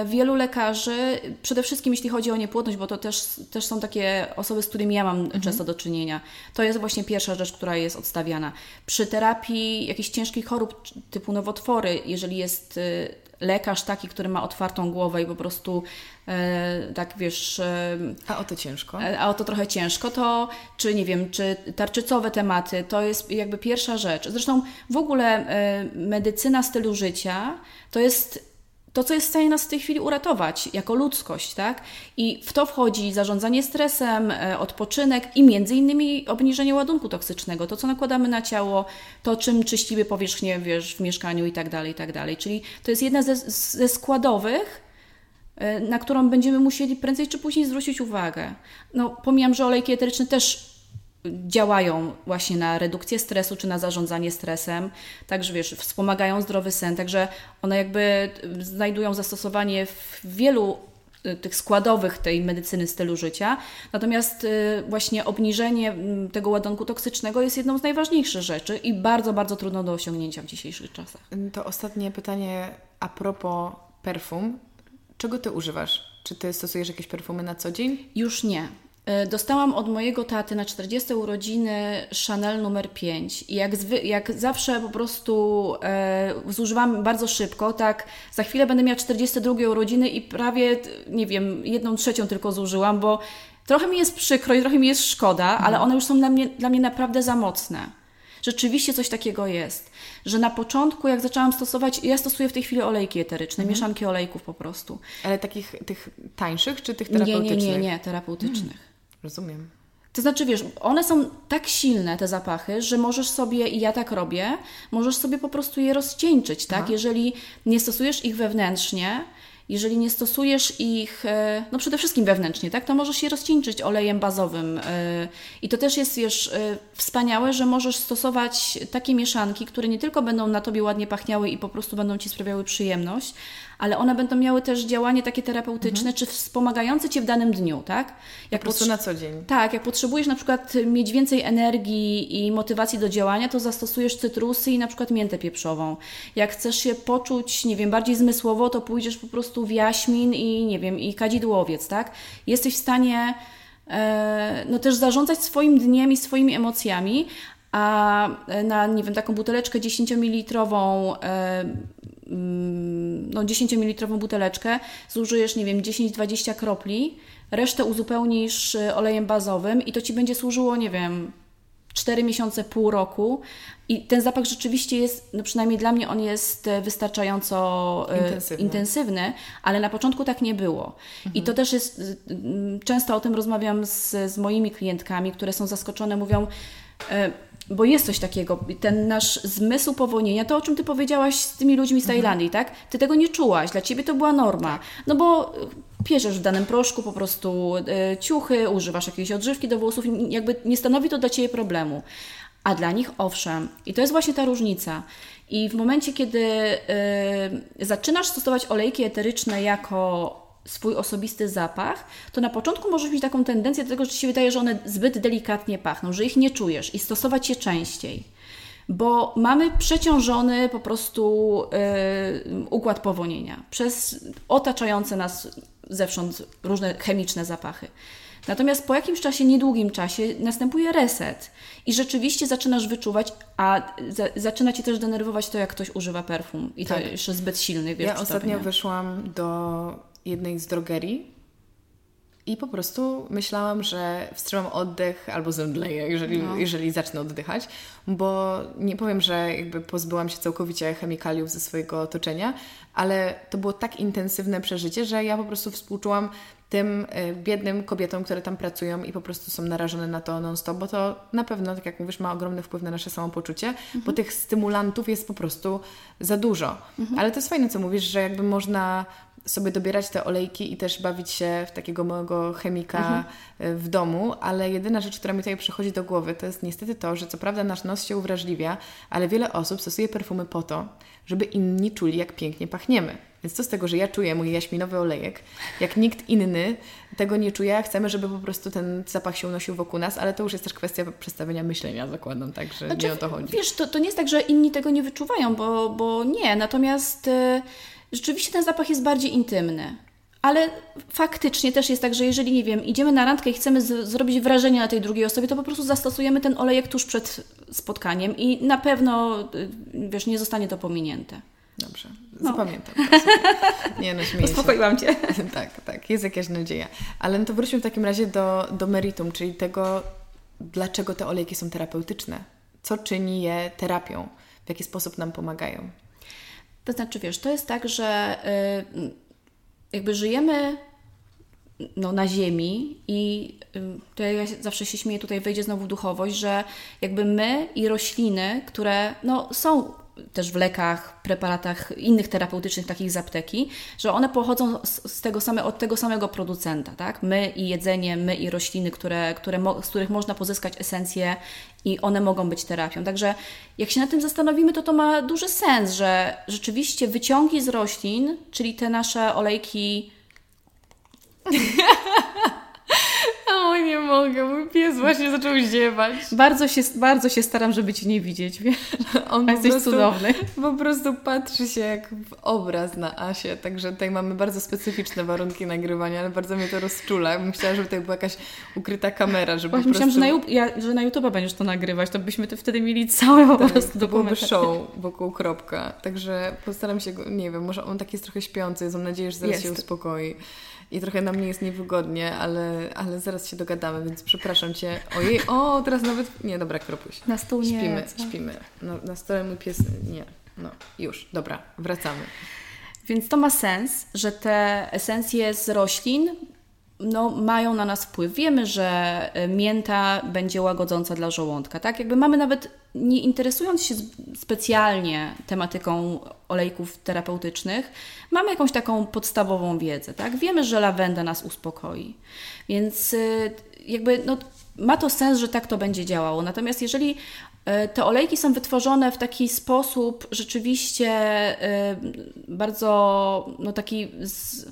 wielu lekarzy, przede wszystkim jeśli chodzi o niepłodność, bo to też, też są takie osoby, z którymi ja mam mhm. często do czynienia, to jest właśnie pierwsza rzecz, która jest odstawiana. Przy terapii jakichś ciężkich chorób typu nowotwory, jeżeli jest y, lekarz taki, który ma otwartą głowę i po prostu e, tak wiesz. E, a o to ciężko. E, a o to trochę ciężko, to czy nie wiem, czy tarczycowe tematy, to jest jakby pierwsza rzecz. Zresztą w ogóle e, medycyna stylu życia to jest to, co jest w stanie nas w tej chwili uratować jako ludzkość, tak? I w to wchodzi zarządzanie stresem, e, odpoczynek i między innymi obniżenie ładunku toksycznego, to, co nakładamy na ciało, to, czym czyścimy powierzchnię, wiesz, w mieszkaniu i tak dalej, i tak dalej. Czyli to jest jedna ze, ze składowych, e, na którą będziemy musieli prędzej czy później zwrócić uwagę. No, pomijam, że olejki eteryczne też działają właśnie na redukcję stresu czy na zarządzanie stresem, także wiesz, wspomagają zdrowy sen, także one jakby znajdują zastosowanie w wielu y, tych składowych tej medycyny stylu życia. Natomiast y, właśnie obniżenie tego ładunku toksycznego jest jedną z najważniejszych rzeczy i bardzo, bardzo trudno do osiągnięcia w dzisiejszych czasach. To ostatnie pytanie a propos perfum. Czego ty używasz? Czy ty stosujesz jakieś perfumy na co dzień? Już nie. E, dostałam od mojego taty na 40 urodziny Chanel numer 5 i jak, jak zawsze po prostu e, zużywam bardzo szybko, tak za chwilę będę miała 42 urodziny i prawie, nie wiem, jedną trzecią tylko zużyłam, bo trochę mi jest przykro i trochę mi jest szkoda, mhm. ale one już są dla mnie, dla mnie naprawdę za mocne. Rzeczywiście coś takiego jest, że na początku, jak zaczęłam stosować, ja stosuję w tej chwili olejki eteryczne, mhm. mieszanki olejków po prostu. Ale takich tych tańszych, czy tych terapeutycznych? Nie, nie, nie, nie terapeutycznych. Hmm. Rozumiem. To znaczy, wiesz, one są tak silne, te zapachy, że możesz sobie, i ja tak robię, możesz sobie po prostu je rozcieńczyć, tak? Aha. Jeżeli nie stosujesz ich wewnętrznie, jeżeli nie stosujesz ich, e, no przede wszystkim wewnętrznie, tak, to możesz je rozcieńczyć olejem bazowym. E, I to też jest, wiesz, e, wspaniałe, że możesz stosować takie mieszanki, które nie tylko będą na Tobie ładnie pachniały i po prostu będą Ci sprawiały przyjemność, ale one będą miały też działanie takie terapeutyczne, mhm. czy wspomagające Cię w danym dniu, tak? Jak po prostu na co dzień. Tak, jak potrzebujesz na przykład mieć więcej energii i motywacji do działania, to zastosujesz cytrusy i na przykład miętę pieprzową. Jak chcesz się poczuć, nie wiem, bardziej zmysłowo, to pójdziesz po prostu w jaśmin i, nie wiem, i kadzidłowiec, tak? Jesteś w stanie e, no też zarządzać swoim dniem i swoimi emocjami, a na, nie wiem, taką buteleczkę 10 ml Mm, no 10 ml buteleczkę, zużyjesz, nie wiem, 10-20 kropli, resztę uzupełnisz y, olejem bazowym i to Ci będzie służyło, nie wiem, 4 miesiące, pół roku i ten zapach rzeczywiście jest, no przynajmniej dla mnie on jest e, wystarczająco e, intensywny, intensywny ale na początku tak nie było. Mhm. I to też jest, często o tym rozmawiam z, z moimi klientkami, które są zaskoczone, mówią, e, bo jest coś takiego, ten nasz zmysł powolnienia, to o czym Ty powiedziałaś z tymi ludźmi z mhm. Tajlandii, mhm. tak? Ty tego nie czułaś, dla Ciebie to była norma. Tak. No bo pierzesz w danym proszku po prostu y, ciuchy, używasz jakiejś odżywki do włosów, jakby nie stanowi to dla Ciebie problemu. A dla nich owszem. I to jest właśnie ta różnica. I w momencie, kiedy y, zaczynasz stosować olejki eteryczne jako swój osobisty zapach, to na początku możesz mieć taką tendencję do tego, że Ci się wydaje, że one zbyt delikatnie pachną, że ich nie czujesz i stosować je częściej. Bo mamy przeciążony po prostu yy, układ powonienia przez otaczające nas zewsząd różne chemiczne zapachy. Natomiast po jakimś czasie, niedługim czasie, następuje reset i rzeczywiście zaczynasz wyczuwać, a za, zaczyna cię też denerwować to, jak ktoś używa perfum i tak. to jeszcze zbyt silny. Wiesz, ja ostatnio wyszłam do jednej z drogerii i po prostu myślałam, że wstrzymam oddech albo zemdleję, jeżeli, no. jeżeli zacznę oddychać, bo nie powiem, że jakby pozbyłam się całkowicie chemikaliów ze swojego otoczenia, ale to było tak intensywne przeżycie, że ja po prostu współczułam tym y, biednym kobietom, które tam pracują i po prostu są narażone na to non-stop, bo to na pewno, tak jak mówisz, ma ogromny wpływ na nasze samopoczucie, mhm. bo tych stymulantów jest po prostu za dużo. Mhm. Ale to jest fajne, co mówisz, że jakby można sobie dobierać te olejki i też bawić się w takiego małego chemika mhm. E, w domu, ale jedyna rzecz, która mi tutaj przychodzi do głowy, to jest niestety to, że co prawda nasz nos się uwrażliwia, ale wiele osób stosuje perfumy po to, żeby inni czuli, jak pięknie pachniemy. Więc to z tego, że ja czuję mój jaśminowy olejek, jak nikt inny tego nie czuje, chcemy, żeby po prostu ten zapach się unosił wokół nas, ale to już jest też kwestia przestawienia myślenia, zakładam, tak, że znaczy, nie o to chodzi. Wiesz, to, to nie jest tak, że inni tego nie wyczuwają, bo, bo nie, natomiast y, rzeczywiście ten zapach jest bardziej intymny. Ale faktycznie też jest tak, że jeżeli, nie wiem, idziemy na randkę i chcemy zrobić wrażenie na tej drugiej osobie, to po prostu zastosujemy ten olejek tuż przed spotkaniem i na pewno, y, wiesz, nie zostanie to pominięte. Dobrze, no. zapamiętam. Nie no, śmieję Uspokoiłam Cię. tak, tak, jest jakaś nadzieja. Ale no to wróćmy w takim razie do, do meritum, czyli tego, dlaczego te olejki są terapeutyczne. Co czyni je terapią? W jaki sposób nam pomagają? To znaczy, wiesz, to jest tak, że y, jakby żyjemy no, na ziemi i to ja zawsze się śmieję, tutaj wejdzie znowu duchowość, że jakby my i rośliny, które no, są też w lekach, preparatach innych terapeutycznych, takich z apteki, że one pochodzą z, tego same, od tego samego producenta, tak? My i jedzenie, my i rośliny, które, które, z których można pozyskać esencję i one mogą być terapią. Także jak się nad tym zastanowimy, to to ma duży sens, że rzeczywiście wyciągi z roślin, czyli te nasze olejki O, nie mogę, mój pies właśnie zaczął ziewać. Bardzo się, bardzo się staram, żeby Cię nie widzieć, wiesz? On jesteś prostu, cudowny. Po prostu patrzy się jak w obraz na Asię, także tutaj mamy bardzo specyficzne warunki nagrywania, ale bardzo mnie to rozczula. Myślałam, żeby tutaj była jakaś ukryta kamera, żeby Właśnie prostu... myślałam, że na, ja, że na YouTube będziesz to nagrywać, to byśmy to wtedy mieli całe po tak, prostu byłoby show wokół kropka. Także postaram się go, nie wiem, może on taki jest trochę śpiący, mam nadzieję, że zaraz jest. się uspokoi i trochę na mnie jest niewygodnie, ale, ale zaraz się dogadamy, więc przepraszam Cię. Ojej, o, teraz nawet... Nie, dobra, kropuś. Na stół nie. Śpimy, co? śpimy. No, na stole mój pies... Nie, no, już, dobra, wracamy. Więc to ma sens, że te esencje z roślin no, mają na nas wpływ. Wiemy, że e, mięta będzie łagodząca dla żołądka, tak? Jakby mamy nawet, nie interesując się specjalnie tematyką olejków terapeutycznych, mamy jakąś taką podstawową wiedzę, tak? Wiemy, że lawenda nas uspokoi. Więc e, jakby no, ma to sens, że tak to będzie działało. Natomiast jeżeli e, te olejki są wytworzone w taki sposób rzeczywiście bardzo no, taki z,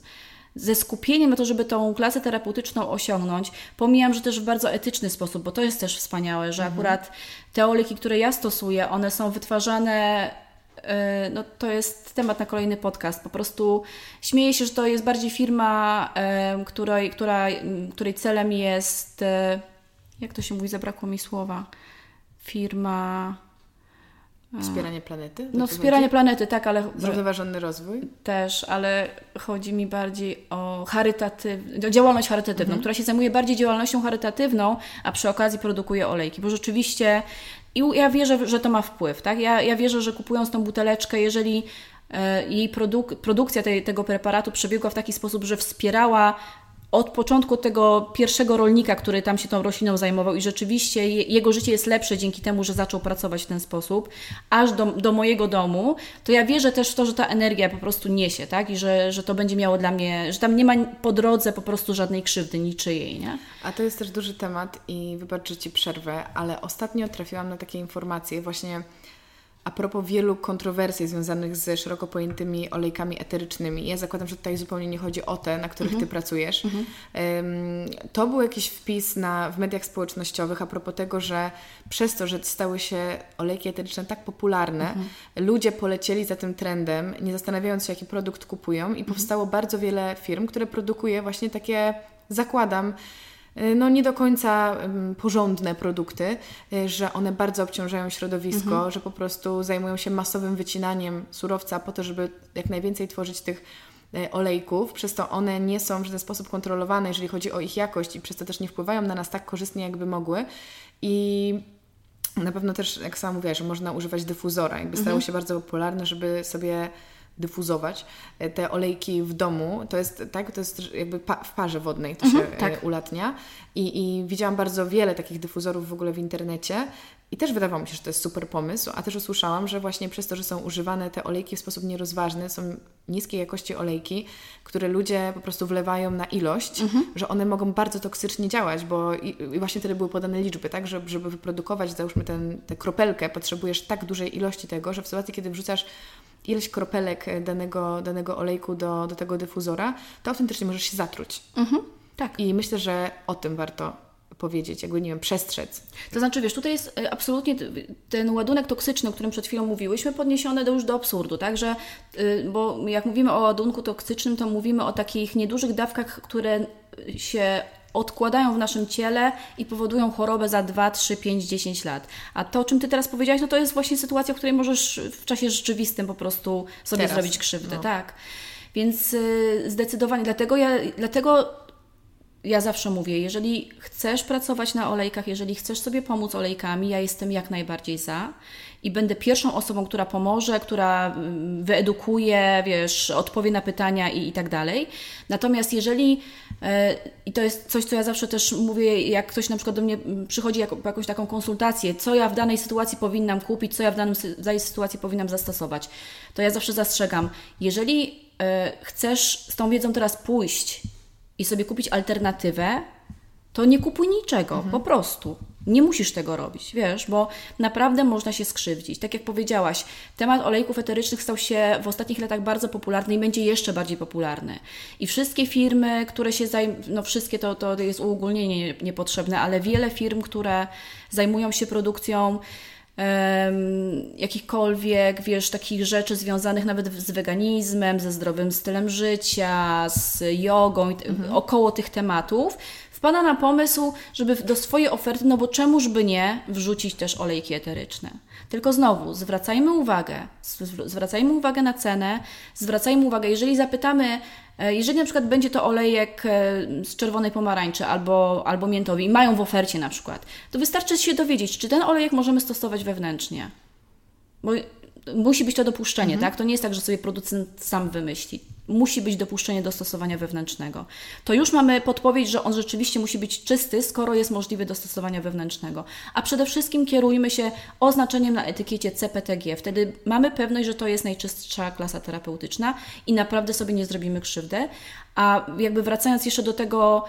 ze skupieniem na to, żeby tą klasę terapeutyczną osiągnąć. Pomijam, że też w bardzo etyczny sposób, bo to jest też wspaniałe, że mhm. akurat te olejki, które ja stosuję, one są wytwarzane e, no to jest temat na kolejny podcast. Po prostu śmieję się, że to jest bardziej firma, e, której, która, której celem jest, e, jak to się mówi, zabrakło mi słowa, firma Wspieranie planety? No wspieranie chodzi? planety, tak, ale... Zrównoważony rozwój? Też, ale chodzi mi bardziej o charytatywną, działalność charytatywną, mhm. która się zajmuje bardziej działalnością charytatywną, a przy okazji produkuje olejki, bo rzeczywiście i ja wierzę, że to ma wpływ, tak? Ja, ja wierzę, że kupując tą buteleczkę, jeżeli e, jej produk produkcja tej, tego preparatu przebiegła w taki sposób, że wspierała od początku tego pierwszego rolnika, który tam się tą rośliną zajmował i rzeczywiście jego życie jest lepsze dzięki temu, że zaczął pracować w ten sposób, aż do, do mojego domu, to ja wierzę też w to, że ta energia po prostu niesie, tak? I że, że to będzie miało dla mnie, że tam nie ma po drodze po prostu żadnej krzywdy niczyjej, nie? A to jest też duży temat i wybacz, że Ci przerwę, ale ostatnio trafiłam na takie informacje właśnie a propos wielu kontrowersji związanych z szeroko pojętymi olejkami eterycznymi, ja zakładam, że tutaj zupełnie nie chodzi o te, na których mhm. Ty pracujesz. Mhm. To był jakiś wpis na, w mediach społecznościowych a propos tego, że przez to, że stały się olejki eteryczne tak popularne, mhm. ludzie polecieli za tym trendem, nie zastanawiając się, jaki produkt kupują i powstało bardzo wiele firm, które produkuje właśnie takie, zakładam, no nie do końca porządne produkty, y, że one bardzo obciążają środowisko, mhm. że po prostu zajmują się masowym wycinaniem surowca po to, żeby jak najwięcej tworzyć tych y, olejków, przez to one nie są w żaden sposób kontrolowane, jeżeli chodzi o ich jakość i przez to też nie wpływają na nas tak korzystnie, jakby mogły. I na pewno też, jak sama mówiłaś, że można używać dyfuzora. Jakby stało mhm. się bardzo popularne, żeby sobie dyfuzować e, te olejki w domu. To jest tak, to jest jakby pa w parze wodnej to mhm, się e, tak. ulatnia. I, I widziałam bardzo wiele takich dyfuzorów w ogóle w internecie I też wydawało mi się, że to jest super pomysł, a też usłyszałam, że właśnie przez to, że są używane te olejki w sposób nierozważny, są niskiej jakości olejki, które ludzie po prostu wlewają na ilość, mhm. że one mogą bardzo toksycznie działać, bo i, i, właśnie wtedy były podane liczby, tak, że, żeby wyprodukować, załóżmy ten, tę kropelkę, potrzebujesz tak dużej ilości tego, że w sytuacji, kiedy wrzucasz ileś kropelek danego, danego olejku do, do tego dyfuzora, to autentycznie możesz się zatruć. Mhm. Tak. I myślę, że o tym warto powiedzieć, jakby, nie wiem, przestrzec. To znaczy, wiesz, tutaj jest e, absolutnie ten ładunek toksyczny, o którym przed chwilą mówiłyśmy, podniesiony do już do absurdu, tak, że, y, bo jak mówimy o ładunku toksycznym, to mówimy o takich niedużych dawkach, które się odkładają w naszym ciele i powodują chorobę za 2, 3, 5, 10 lat. A to, o czym Ty teraz powiedziałaś, no to jest właśnie sytuacja, w której możesz w czasie rzeczywistym po prostu sobie teraz. zrobić krzywdę, no. tak. Więc y, zdecydowanie, dlatego ja, dlatego ja zawsze mówię, jeżeli chcesz pracować na olejkach, jeżeli chcesz sobie pomóc olejkami, ja jestem jak najbardziej za i będę pierwszą osobą, która pomoże, która mm, wyedukuje, wiesz, odpowie na pytania i, i tak dalej. Natomiast jeżeli, e, i to jest coś, co ja zawsze też mówię, jak ktoś na przykład do mnie mm, przychodzi jako, jakąś taką konsultację, co ja w danej sytuacji powinnam kupić, co ja w danej, w danej sytuacji powinnam zastosować, to ja zawsze zastrzegam, jeżeli e, chcesz z tą wiedzą teraz pójść i sobie kupić alternatywę, to nie kupuj niczego, mhm. po prostu. Nie musisz tego robić, wiesz, bo naprawdę można się skrzywdzić. Tak jak powiedziałaś, temat olejków eterycznych stał się w ostatnich latach bardzo popularny i będzie jeszcze bardziej popularny. I wszystkie firmy, które się zajmują, no wszystkie to, to jest uogólnienie niepotrzebne, ale wiele firm, które zajmują się produkcją jakichkolwiek, wiesz, takich rzeczy związanych nawet z weganizmem, ze zdrowym stylem życia, z jogą, mhm. około tych tematów, wpada na pomysł, żeby do swojej oferty, no bo czemuż by nie, wrzucić też olejki eteryczne. Tylko znowu, zwracajmy uwagę, zwracajmy uwagę na cenę, zwracajmy uwagę, jeżeli zapytamy, e, jeżeli na przykład będzie to olejek e, z czerwonej pomarańczy albo, albo miętowy i mają w ofercie na przykład, to wystarczy się dowiedzieć, czy ten olejek możemy stosować wewnętrznie. Bo musi być to dopuszczenie, mhm. tak? To nie jest tak, że sobie producent sam wymyśli. Musi być dopuszczenie do stosowania wewnętrznego. To już mamy podpowiedź, że on rzeczywiście musi być czysty, skoro jest możliwy do stosowania wewnętrznego. A przede wszystkim kierujmy się oznaczeniem na etykiecie CPTG. Wtedy mamy pewność, że to jest najczystsza klasa terapeutyczna i naprawdę sobie nie zrobimy krzywdę. A jakby wracając jeszcze do tego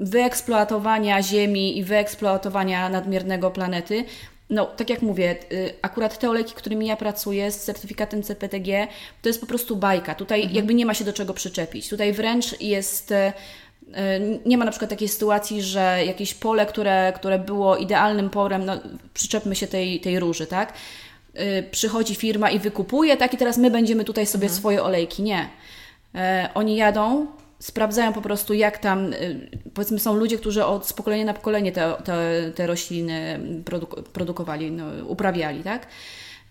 wyeksploatowania Ziemi i wyeksploatowania nadmiernego planety, no, tak jak mówię, y, akurat te olejki, którymi ja pracuję z certyfikatem CPTG, to jest po prostu bajka. Tutaj mhm. jakby nie ma się do czego przyczepić. Tutaj wręcz jest. Y, y, nie ma na przykład takiej sytuacji, że jakieś pole, które, które było idealnym porem, no, przyczepmy się tej, tej róży, tak? Przychodzi firma i wykupuje, tak? I teraz my będziemy tutaj sobie mhm. swoje olejki. Nie. Oni jadą, sprawdzają po prostu, jak tam, y, powiedzmy, są ludzie, którzy od pokolenia na pokolenie te, te, te rośliny produk produkowali, no, uprawiali, tak?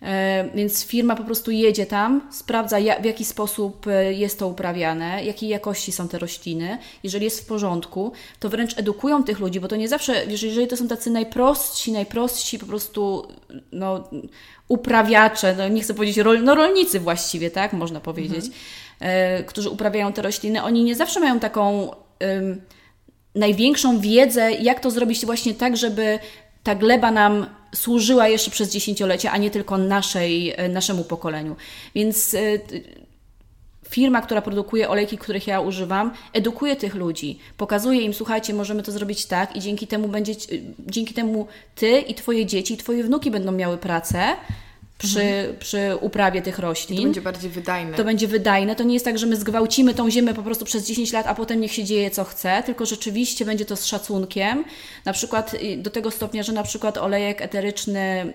E, więc firma po prostu jedzie tam, sprawdza w jaki sposób e, jest to uprawiane, jakiej jakości są te rośliny. Jeżeli jest w porządku, to wręcz edukują tych ludzi, bo to nie zawsze, jeżeli to są tacy najprostsi, najprostsi po prostu no, uprawiacze, no nie chcę powiedzieć, rol, no rolnicy właściwie, tak można powiedzieć, mhm którzy uprawiają te rośliny, oni nie zawsze mają taką największą wiedzę, jak to zrobić właśnie tak, żeby ta gleba nam służyła jeszcze przez dziesięciolecia, a nie tylko naszej, e, naszemu pokoleniu. Więc e, firma, która produkuje olejki, których ja używam, edukuje tych ludzi, pokazuje im, słuchajcie, możemy to zrobić tak i dzięki temu będzie, dzięki temu ty i twoje dzieci, i twoje wnuki będą miały pracę, przy, mhm. przy uprawie tych roślin. To będzie bardziej wydajne. To będzie wydajne. To nie jest tak, że my zgwałcimy tą ziemię po prostu przez 10 lat, a potem niech się dzieje co chce, tylko rzeczywiście będzie to z szacunkiem. Na przykład do tego stopnia, że na przykład olejek eteryczny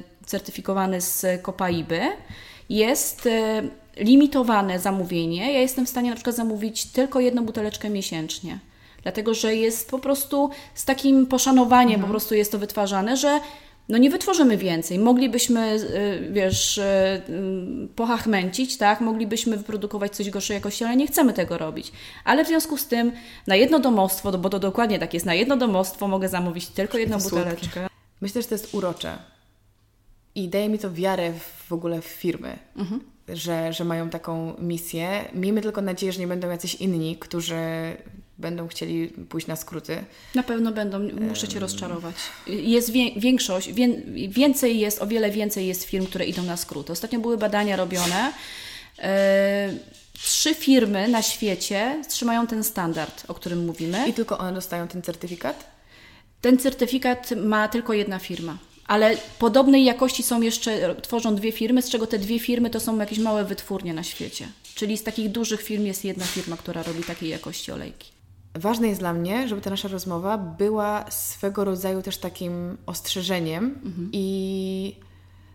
y, certyfikowany z Kopaiby jest y, limitowane zamówienie. Ja jestem w stanie na przykład zamówić tylko jedną buteleczkę miesięcznie dlatego że jest po prostu z takim poszanowaniem mhm. po prostu jest to wytwarzane, że no nie wytworzymy więcej. Moglibyśmy, y, wiesz, y, y, pochachmęcić, tak? Moglibyśmy wyprodukować coś gorszej jakości, ale nie chcemy tego robić. Ale w związku z tym na jedno domostwo, bo to dokładnie tak jest, na jedno domostwo mogę zamówić tylko jedną buteleczkę. Myślę, że to jest urocze. I daje mi to wiarę w, w ogóle w firmy, mhm. że, że mają taką misję. Miejmy tylko nadzieję, że nie będą jacyś inni, którzy będą chcieli pójść na skróty. Na pewno będą, muszę Cię rozczarować. Jest wie, większość, wie, więcej jest, o wiele więcej jest firm, które idą na skróty. Ostatnio były badania robione. E, trzy firmy na świecie trzymają ten standard, o którym mówimy. I tylko one dostają ten certyfikat? Ten certyfikat ma tylko jedna firma. Ale podobnej jakości są jeszcze, tworzą dwie firmy, z czego te dwie firmy to są jakieś małe wytwórnie na świecie. Czyli z takich dużych firm jest jedna firma, która robi takiej jakości olejki. Ważne jest dla mnie, żeby ta nasza rozmowa była swego rodzaju też takim ostrzeżeniem mhm. i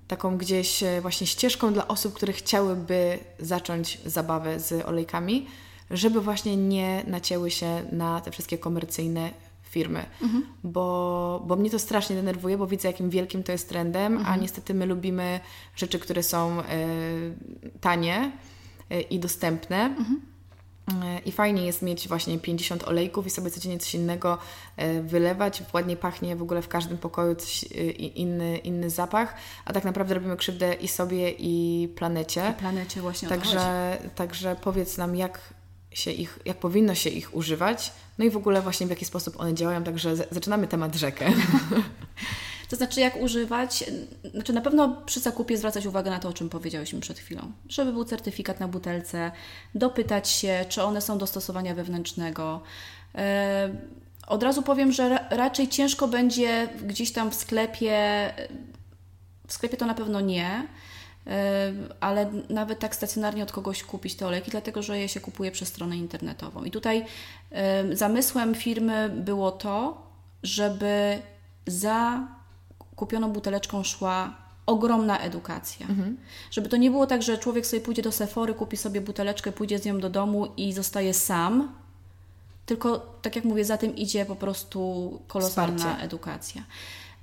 taką gdzieś e, właśnie ścieżką dla osób, które chciałyby zacząć zabawę z olejkami, żeby właśnie nie nacięły się na te wszystkie komercyjne firmy, mhm. bo, bo mnie to strasznie denerwuje, bo widzę, jakim wielkim to jest trendem, mhm. a niestety my lubimy rzeczy, które są y, tanie y, i dostępne. Mhm. I fajnie jest mieć właśnie 50 olejków i sobie codziennie coś innego wylewać. Ładnie pachnie w ogóle w każdym pokoju coś, inny, inny zapach, a tak naprawdę robimy krzywdę i sobie, i planecie. I planecie właśnie także, także powiedz nam, jak się ich, jak powinno się ich używać, no i w ogóle właśnie w jaki sposób one działają, także zaczynamy temat rzekę. To znaczy, jak używać, znaczy na pewno przy zakupie zwracać uwagę na to, o czym powiedziałyśmy przed chwilą. Żeby był certyfikat na butelce, dopytać się, czy one są do stosowania wewnętrznego. E, od razu powiem, że raczej ciężko będzie gdzieś tam w sklepie, w sklepie to na pewno nie, ale nawet tak stacjonarnie od kogoś kupić te olejki, dlatego że je się kupuje przez stronę internetową. I tutaj zamysłem firmy było to, żeby za kupioną buteleczką szła ogromna edukacja. Mhm. Żeby to nie było tak, że człowiek sobie pójdzie do Sephory, kupi sobie buteleczkę, pójdzie z nią do domu i zostaje sam, tylko tak jak mówię, za tym idzie po prostu kolosalna Wsparcie. edukacja.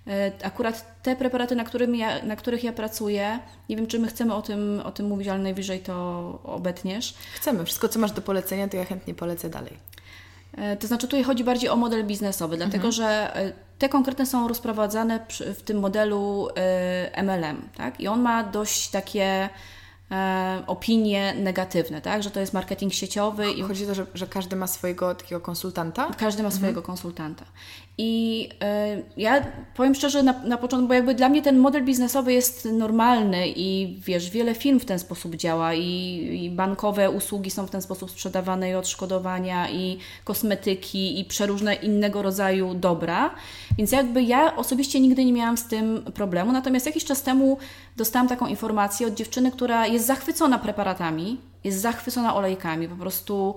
E, akurat te preparaty, na, ja, na których ja pracuję, nie wiem, czy my chcemy o tym, o tym mówić, ale najwyżej to obetniesz. Chcemy. Wszystko, co masz do polecenia, to ja chętnie polecę dalej. E, to znaczy, tutaj chodzi bardziej o model biznesowy, dlatego mhm. że e, te konkretne są rozprowadzane w tym modelu MLM, tak? I on ma dość takie e, opinie negatywne, tak? że to jest marketing sieciowy. I... Chodzi o to, że, że każdy ma swojego takiego konsultanta? Każdy ma swojego mhm. konsultanta. I e, ja powiem szczerze na, na początku, bo jakby dla mnie ten model biznesowy jest normalny i wiesz, wiele firm w ten sposób działa i, i bankowe usługi są w ten sposób sprzedawane i odszkodowania i kosmetyki i przeróżne innego rodzaju dobra. Więc jakby ja osobiście nigdy nie miałam z tym problemu. Natomiast jakiś czas temu dostałam taką informację od dziewczyny, która jest zachwycona preparatami, jest zachwycona olejkami, po prostu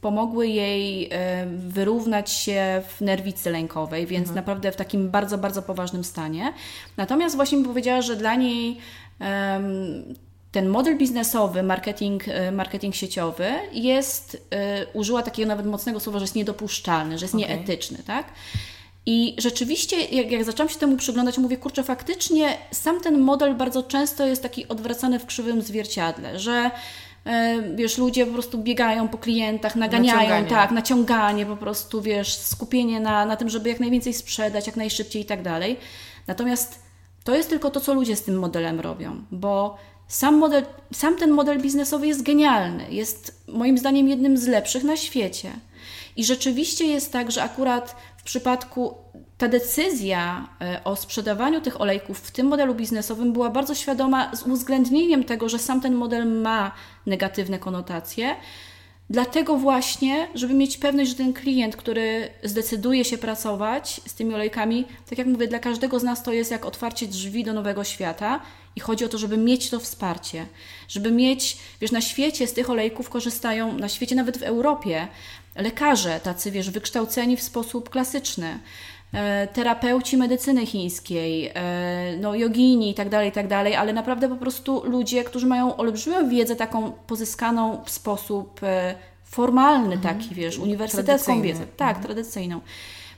pomogły jej e, wyrównać się w nerwicy lękowej, więc mhm. naprawdę w takim bardzo, bardzo poważnym stanie. Natomiast właśnie mi powiedziała, że dla niej e, ten model biznesowy, marketing, e, marketing sieciowy jest, e, użyła takiego nawet mocnego słowa, że jest niedopuszczalny, że jest okay. nieetyczny, tak? I rzeczywiście, jak, jak zaczęłam się temu przyglądać, mówię, kurczę, faktycznie sam ten model bardzo często jest taki odwracany w krzywym zwierciadle, że e, wiesz, ludzie po prostu biegają po klientach, naganiają, naciąganie. tak, naciąganie po prostu, wiesz, skupienie na, na tym, żeby jak najwięcej sprzedać, jak najszybciej i tak dalej. Natomiast to jest tylko to, co ludzie z tym modelem robią, bo sam, model, sam ten model biznesowy jest genialny, jest moim zdaniem jednym z lepszych na świecie. I rzeczywiście jest tak, że akurat w przypadku ta decyzja e, o sprzedawaniu tych olejków w tym modelu biznesowym była bardzo świadoma z uwzględnieniem tego, że sam ten model ma negatywne konotacje. Dlatego właśnie, żeby mieć pewność, że ten klient, który zdecyduje się pracować z tymi olejkami, tak jak mówię, dla każdego z nas to jest jak otwarcie drzwi do nowego świata i chodzi o to, żeby mieć to wsparcie, żeby mieć, wiesz, na świecie z tych olejków korzystają, na świecie nawet w Europie, lekarze tacy, wiesz, wykształceni w sposób klasyczny, terapeuci medycyny chińskiej, e, no jogini i tak dalej, i tak dalej, ale naprawdę po prostu ludzie, którzy mają olbrzymią wiedzę taką pozyskaną w sposób e, formalny mhm. taki, wiesz, uniwersytecką wiedzę. Tak, mhm. tradycyjną.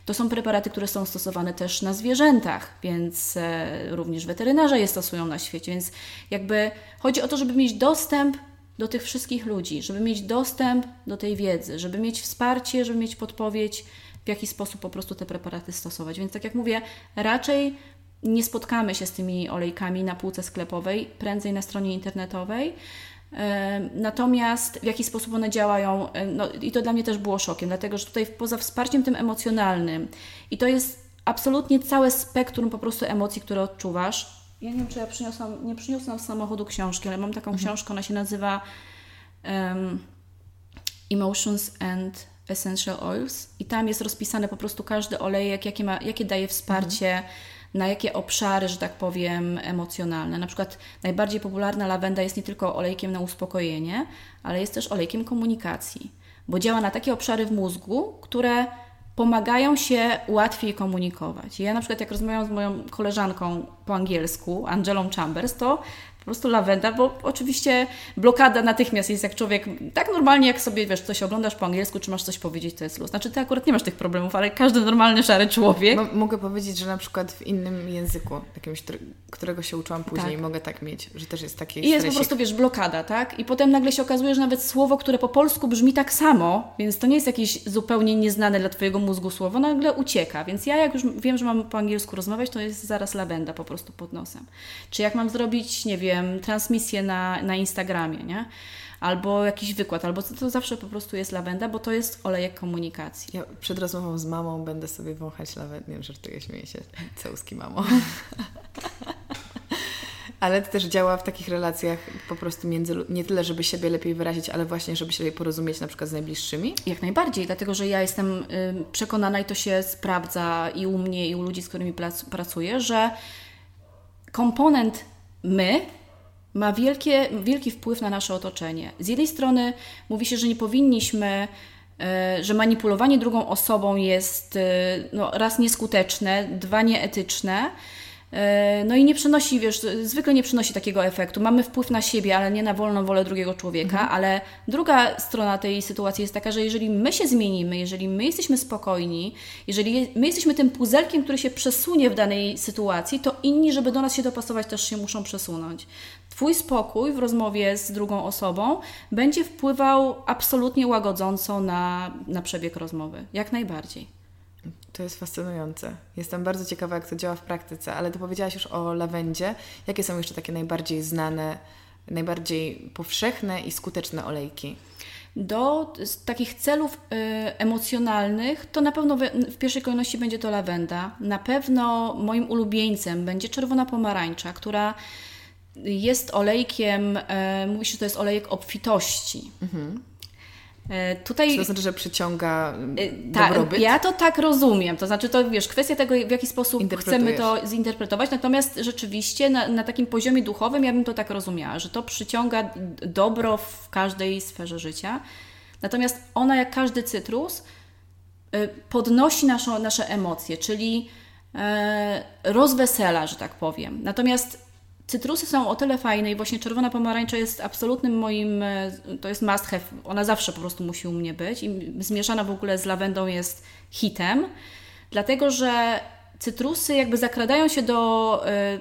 To są preparaty, które są stosowane też na zwierzętach, więc również weterynarze je stosują na świecie, więc jakby chodzi o to, żeby mieć dostęp do tych wszystkich ludzi, żeby mieć dostęp do tej wiedzy, żeby mieć wsparcie, żeby mieć podpowiedź, w jaki sposób po prostu te preparaty stosować. Więc tak jak mówię, raczej nie spotkamy się z tymi olejkami na półce sklepowej, prędzej na stronie internetowej. Natomiast w jaki sposób one działają, no i to dla mnie też było szokiem, dlatego że tutaj poza wsparciem tym emocjonalnym, i to jest absolutnie całe spektrum po prostu emocji, które odczuwasz. Ja nie wiem, czy ja przyniosłam, nie przyniosłam z samochodu książki, ale mam taką mhm. książkę, ona się nazywa um, Emotions and Essential Oils i tam jest rozpisane po prostu każdy olejek, jakie, ma, jakie daje wsparcie, mhm. na jakie obszary, że tak powiem, emocjonalne. Na przykład najbardziej popularna lawenda jest nie tylko olejkiem na uspokojenie, ale jest też olejkiem komunikacji, bo działa na takie obszary w mózgu, które pomagają się łatwiej komunikować. Ja na przykład jak rozmawiam z moją koleżanką po angielsku, Angelą Chambers, to prostu lawenda, bo oczywiście blokada natychmiast jest jak człowiek, tak normalnie jak sobie, wiesz, coś oglądasz po angielsku, czy masz coś powiedzieć, to jest luz. Znaczy ty akurat nie masz tych problemów, ale każdy normalny, szary człowiek. M mogę powiedzieć, że na przykład w innym języku, jakimś, którego się uczyłam później, tak. mogę tak mieć, że też jest taki I jest po prostu, wiesz, blokada, tak? I potem nagle się okazuje, że nawet słowo, które po polsku brzmi tak samo, więc to nie jest jakieś zupełnie nieznane dla Twojego mózgu słowo, nagle ucieka. Więc ja jak już wiem, że mam po angielsku rozmawiać, to jest zaraz lawenda po prostu pod nosem. Czy jak mam zrobić, nie wiem, wiem, transmisję na, na Instagramie, nie? Albo jakiś wykład, albo to, to zawsze po prostu jest lawenda, bo to jest olejek komunikacji. Ja przed rozmową z mamą będę sobie wąchać lawendę, nie żartuję, śmieję się, całuski mamo. ale to też działa w takich relacjach po prostu między, nie tyle, żeby siebie lepiej wyrazić, ale właśnie, żeby się lepiej porozumieć na przykład z najbliższymi? Jak najbardziej, dlatego że ja jestem przekonana i to się sprawdza i u mnie, i u ludzi, z którymi pracuję, że komponent my ma wielkie, wielki wpływ na nasze otoczenie. Z jednej strony mówi się, że nie powinniśmy, e, że manipulowanie drugą osobą jest e, no, raz nieskuteczne, dwa nieetyczne. E, no i nie przynosi, wiesz, zwykle nie przynosi takiego efektu. Mamy wpływ na siebie, ale nie na wolną wolę drugiego człowieka. Mhm. Ale druga strona tej sytuacji jest taka, że jeżeli my się zmienimy, jeżeli my jesteśmy spokojni, jeżeli my jesteśmy tym puzelkiem, który się przesunie w danej sytuacji, to inni, żeby do nas się dopasować, też się muszą przesunąć. Twój spokój w rozmowie z drugą osobą będzie wpływał absolutnie łagodząco na, na przebieg rozmowy. Jak najbardziej. To jest fascynujące. Jestem bardzo ciekawa, jak to działa w praktyce, ale Ty powiedziałaś już o lawendzie. Jakie są jeszcze takie najbardziej znane, najbardziej powszechne i skuteczne olejki? Do takich celów y, emocjonalnych to na pewno w, w, pierwszej kolejności będzie to lawenda. Na pewno moim ulubieńcem będzie czerwona pomarańcza, która jest olejkiem, y, mówi się, że to jest olejek obfitości. Mhm. E, tutaj, Czy to znaczy, że przyciąga e, ta, dobrobyt? Ja to tak rozumiem. To znaczy, to wiesz, kwestia tego, w jaki sposób chcemy to zinterpretować. Natomiast rzeczywiście na, na takim poziomie duchowym ja bym to tak rozumiała, że to przyciąga dobro w każdej sferze życia. Natomiast ona, jak każdy cytrus, e, podnosi naszą, nasze emocje, czyli rozwesela, że tak powiem. Natomiast Cytrusy są o tyle fajne i właśnie czerwona pomarańcza jest absolutnym moim, e, to jest must have, ona zawsze po prostu musi u mnie być i zmieszana w ogóle z lawendą jest hitem, dlatego że cytrusy jakby zakradają się do, e,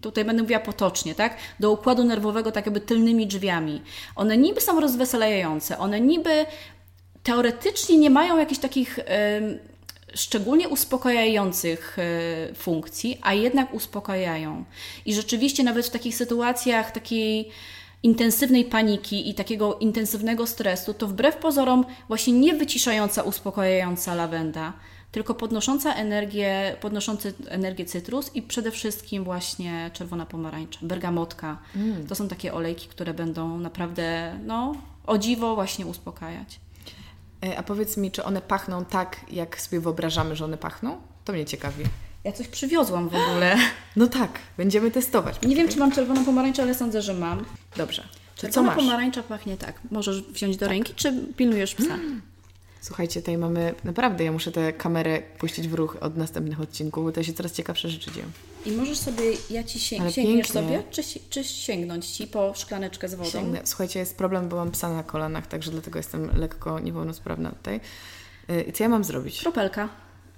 tutaj będę mówiła potocznie, tak, do układu nerwowego tak jakby tylnymi drzwiami. One niby są rozweselające, one niby teoretycznie nie mają jakichś takich szczególnie uspokajających e, funkcji, a jednak uspokajają. I rzeczywiście nawet w takich sytuacjach takiej intensywnej paniki i takiego intensywnego stresu, to wbrew pozorom właśnie nie wyciszająca, uspokajająca lawenda, tylko podnosząca energię, podnoszący energię cytrus i przede wszystkim właśnie czerwona pomarańcza, bergamotka. Mm. To są takie olejki, które będą naprawdę, no, o dziwo właśnie uspokajać. E, a powiedz mi, czy one pachną tak, jak sobie wyobrażamy, że one pachną? To mnie ciekawi. Ja coś przywiozłam w ogóle. No tak, będziemy testować. Nie wiem, czy mam czerwoną pomarańczę, ale sądzę, że mam. Dobrze. Czy Czerwona pomarańcza pachnie tak. Możesz wziąć do tak. ręki, czy pilnujesz psa? Słuchajcie, tutaj mamy, naprawdę ja muszę tę kamerę puścić w ruch od następnych odcinków, bo to się coraz ciekawsze rzeczy dzieją. I możesz sobie, ja Ci sięg, sięgniesz sobie, czy, czy sięgnąć Ci po szklaneczkę z wodą? Sięgnę. Słuchajcie, jest problem, bo mam psa na kolanach, także dlatego jestem lekko niepełnosprawna tutaj. Y, I co ja mam zrobić? Kropelka.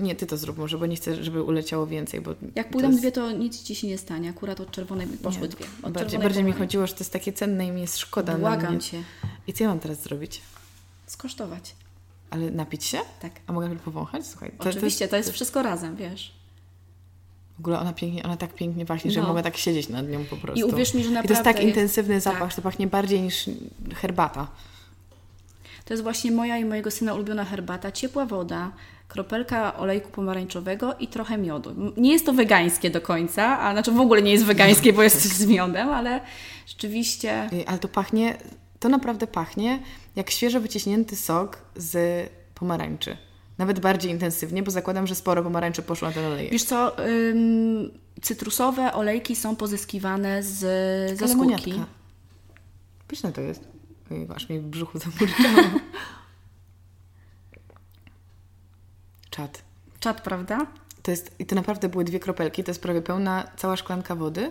Nie, Ty to zrób może, bo nie chcę, żeby uleciało więcej, bo... Jak pójdą jest... dwie, to nic Ci się nie stanie. Akurat od czerwonej poszły nie, dwie. Od bardziej bardziej mi chodziło, że to jest takie cenne i mi jest szkoda Błagam. Cię. I co ja mam teraz zrobić? Skosztować. Ale napić się? Tak. A mogę powąchać? Słuchaj. To, Oczywiście, to jest, to jest wszystko razem, wiesz. W ogóle ona pięknie, ona tak pięknie pachnie, że No. mogę tak siedzieć nad nią po prostu. I uwierz mi, że I to jest naprawdę tak jest- intensywny zapach, tak. że to pachnie bardziej niż herbata. To jest właśnie moja i mojego syna ulubiona herbata. Ciepła woda, kropelka olejku pomarańczowego i trochę miodu. Nie jest to wegańskie do końca, a znaczy w ogóle nie jest wegańskie, bo jest z miodem, ale rzeczywiście Y, Ale to pachnie, to naprawdę pachnie jak świeżo wyciśnięty sok z pomarańczy. Nawet bardziej intensywnie, bo zakładam, że sporo pomarańczy poszło na ten olejek. Wiesz co, ym, cytrusowe olejki są pozyskiwane z, ze skórki. Pyszne to jest. Ojej, aż mi w brzuchu zamurczało. Czad. Czad, prawda? To jest, I to naprawdę były dwie kropelki, to jest prawie pełna cała szklanka wody.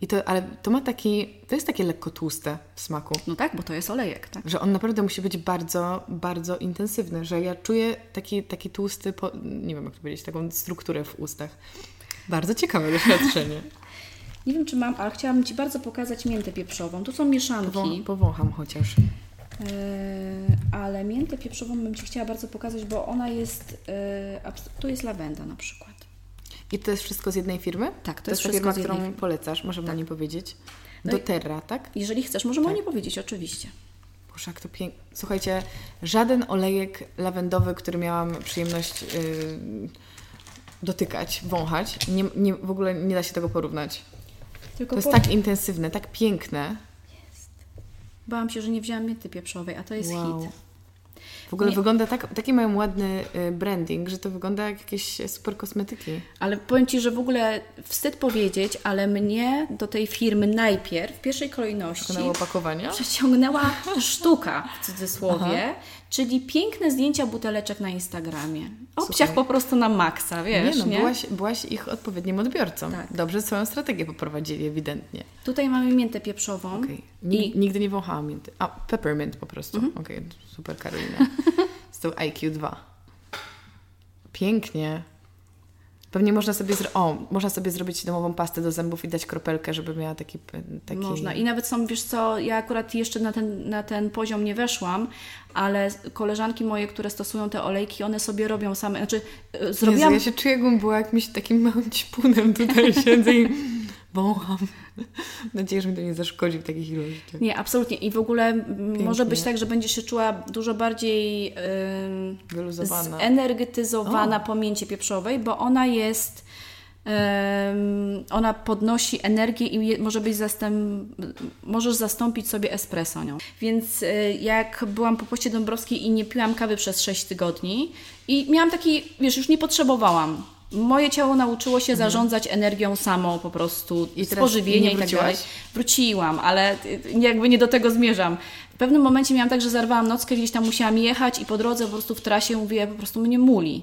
I to, ale to ma taki, to jest takie lekko tłuste w smaku. No tak, bo to jest olejek, tak? Że on naprawdę musi być bardzo, bardzo intensywny, że ja czuję taki, taki tłusty, po, nie wiem jak to powiedzieć, taką strukturę w ustach. Bardzo ciekawe doświadczenie. Nie wiem, czy mam, ale chciałabym Ci bardzo pokazać miętę pieprzową. Tu są mieszanki. Pową, powącham chociaż. Yy, ale miętę pieprzową bym Ci chciała bardzo pokazać, bo ona jest, abs- tu jest lawenda na przykład. I to jest wszystko z jednej firmy? Tak, to to jest wszystko firma, z jednej którą polecasz, możemy o niej powiedzieć. No Terra, tak? Jeżeli chcesz, możemy o niej powiedzieć, oczywiście. Boże, jak to pięknie. Słuchajcie, żaden olejek lawendowy, który miałam przyjemność yy, dotykać, wąchać, nie, nie, w ogóle nie da się tego porównać. Tylko To jest po- tak intensywne, tak piękne. Bałam się, że nie wzięłam mięty pieprzowej, a to jest Wow. hit. W ogóle Nie- wygląda tak, taki mają ładny y, branding, że to wygląda jak jakieś super kosmetyki. Ale powiem Ci, że w ogóle wstyd powiedzieć, ale mnie do tej firmy najpierw, w pierwszej kolejności, Wykonała opakowania. przeciągnęła sztuka w cudzysłowie, czyli piękne zdjęcia buteleczek na Instagramie. Obciach Słuchaj. po prostu na maksa, wiesz, nie no, nie? Byłaś, byłaś ich odpowiednim odbiorcą. Tak. Dobrze swoją strategię poprowadzili, ewidentnie. Tutaj mamy miętę pieprzową. Okej. Nig- I Nigdy nie wąchałam mięty. A, peppermint po prostu. Mhm. Okej, super Karolina. Z tą IQ 2. Pięknie. Pewnie można sobie, o, można sobie zrobić domową pastę do zębów i dać kropelkę, żeby miała taki... taki... Można. I nawet są, wiesz co, ja akurat jeszcze na ten, na ten poziom nie weszłam, ale koleżanki moje, które stosują te olejki, one sobie robią same, znaczy e, Jezu, zrobiłam... ja się czuję, jakbym była jakimś takim małym ćpunem tutaj siedzę i wącham. Mam nadzieję, że mi to nie zaszkodzi w takich ilościach. Nie, absolutnie. I w ogóle m, może być Pięknie. tak, że będziesz się czuła dużo bardziej Wyluzowana. zenergetyzowana po mięcie pieprzowej, bo ona jest. ona podnosi energię i je, może być zastęp, możesz zastąpić sobie espresso nią. Więc y, jak byłam po poście dąbrowskiej i nie piłam kawy przez 6 tygodni i miałam taki, wiesz, już nie potrzebowałam. Moje ciało nauczyło się zarządzać energią samo po prostu. I nie i tak dalej. Wróciłam, ale jakby nie do tego zmierzam. W pewnym momencie miałam tak, że zarwałam nockę, gdzieś tam musiałam jechać i po drodze po prostu w trasie mówię, po prostu mnie muli.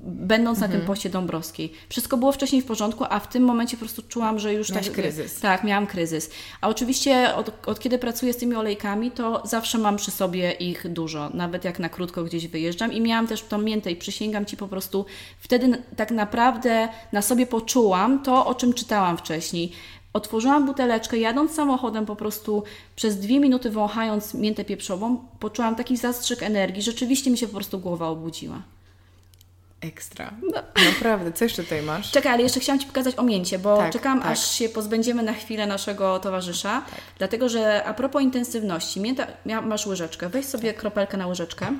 Będąc na tym Mhm. poście Dąbrowskiej. Wszystko było wcześniej w porządku, a w tym momencie po prostu czułam, że już Miałaś tak... kryzys. Tak, miałam kryzys. A oczywiście od, od kiedy pracuję z tymi olejkami, to zawsze mam przy sobie ich dużo. Nawet jak na krótko gdzieś wyjeżdżam. I miałam też tą miętę i przysięgam Ci po prostu, wtedy tak naprawdę na sobie poczułam to, o czym czytałam wcześniej. Otworzyłam buteleczkę, jadąc samochodem po prostu przez dwie minuty wąchając miętę pieprzową, poczułam taki zastrzyk energii. Rzeczywiście mi się po prostu głowa obudziła. Ekstra. No. Naprawdę. Co jeszcze tutaj masz? Czekaj, ale jeszcze chciałam Ci pokazać o mięcie, bo Tak, czekam, tak. aż się pozbędziemy na chwilę naszego towarzysza. Dlatego, że a propos intensywności, mięta, masz łyżeczkę, weź sobie kropelkę na łyżeczkę.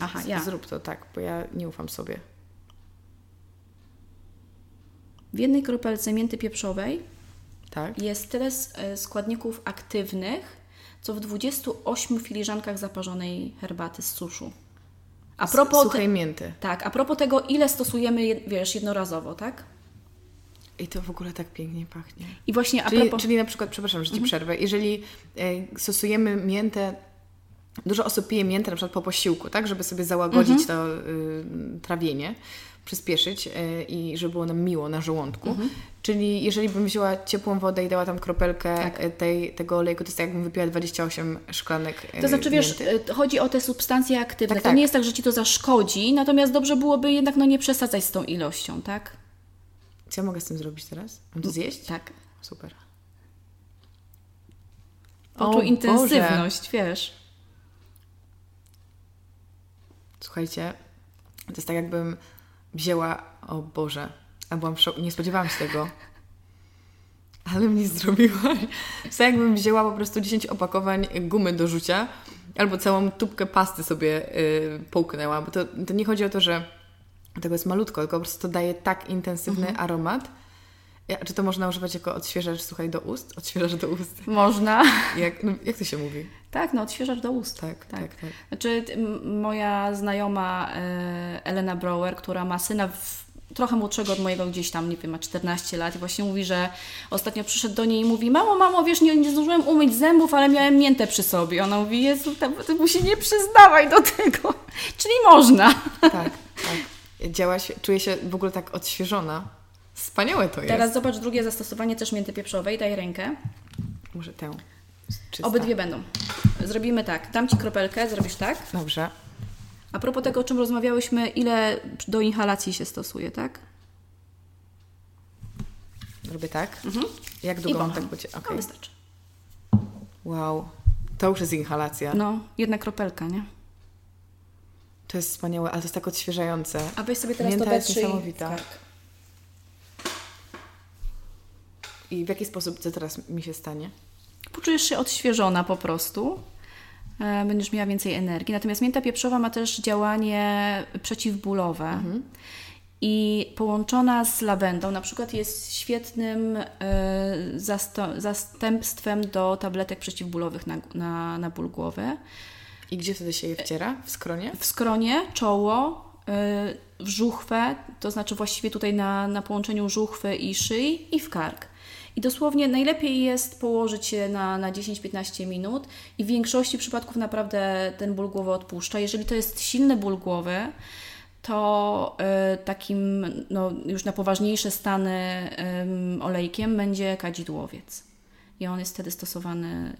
Aha, Z- ja. Zrób to tak, bo ja nie ufam sobie. W jednej kropelce mięty pieprzowej Tak? jest tyle e, składników aktywnych, co w 28 filiżankach zaparzonej herbaty z suszu. A propos, Suchej mięty. tak, a propos tego, ile stosujemy, wiesz, jednorazowo, tak? I to w ogóle tak pięknie pachnie. I właśnie a Czyli, propos... czyli na przykład, przepraszam, że Ci przerwę, jeżeli e, stosujemy miętę, dużo osób pije miętę na przykład po posiłku, tak, żeby sobie załagodzić to y, trawienie, przyspieszyć y, i żeby było nam miło na żołądku. Czyli jeżeli bym wzięła ciepłą wodę i dała tam kropelkę Tak. e, tej, tego olejku, to jest tak jakbym wypiła 28 szklanek e, To znaczy, wiesz, mięty. chodzi o te substancje aktywne. Tak, to tak. nie jest tak, że ci to zaszkodzi, natomiast dobrze byłoby jednak no, nie przesadzać z tą ilością, tak? Co ja mogę z tym zrobić teraz? Mam to zjeść? Tak. Super. Poczuł O intensywność, wiesz. Słuchajcie, to jest tak jakbym wzięła, o Boże, A byłam w nie spodziewałam się tego. Ale mnie zrobiłaś. Co jakbym wzięła po prostu 10 opakowań gumy do rzucia albo całą tubkę pasty sobie y, połknęła, bo to, to nie chodzi o to, że tego jest malutko, tylko po prostu to daje tak intensywny Mhm. aromat. Ja, czy to można używać jako odświeżacz, słuchaj, do ust? Odświeżacz do ust. Można. Jak, no, jak to się mówi? Tak, no odświeżacz do ust. Tak, tak, tak. Znaczy, t- m- moja znajoma e, Elena Brower, która ma syna w, trochę młodszego od mojego, gdzieś tam, nie wiem, ma 14 lat i właśnie mówi, że ostatnio przyszedł do niej i mówi, mamo, mamo, wiesz, nie, nie zdążyłem umyć zębów, ale miałem miętę przy sobie. Ona mówi, Jezu, ty, mu się nie przyznawaj do tego. Czyli można. tak, tak. Działa się, czuję się w ogóle tak odświeżona. Wspaniałe to jest. Teraz zobacz drugie zastosowanie też mięty pieprzowej, daj rękę. Muszę tę. Czysta. Obydwie będą. Zrobimy tak, dam Ci kropelkę, zrobisz tak. Dobrze. A propos tego, o czym rozmawiałyśmy, ile do inhalacji się stosuje, tak? Robię tak. Mhm. Jak długo mam tak być? No, Okej. wystarczy. Wow. To już jest inhalacja. No, jedna kropelka, nie? To jest wspaniałe, ale to jest tak odświeżające. A weź sobie teraz Mięta to jest niesamowita. w kark. I w jaki sposób co teraz mi się stanie? Poczujesz się odświeżona po prostu. E, Będziesz miała więcej energii. Natomiast mięta pieprzowa ma też działanie przeciwbólowe. I połączona z lawendą, na przykład jest świetnym e, zastępstwem do tabletek przeciwbólowych na, na, na ból głowy. I gdzie wtedy się je wciera? W skronie? w skronie, czoło, y, w żuchwę, to znaczy właściwie tutaj na, na połączeniu żuchwy i szyi i w kark. I dosłownie najlepiej jest położyć je na, na 10-15 minut i w większości przypadków naprawdę ten ból głowy odpuszcza. Jeżeli to jest silny ból głowy, to y, takim no, już na poważniejsze stany ym, olejkiem będzie kadzidłowiec. I on jest wtedy stosowany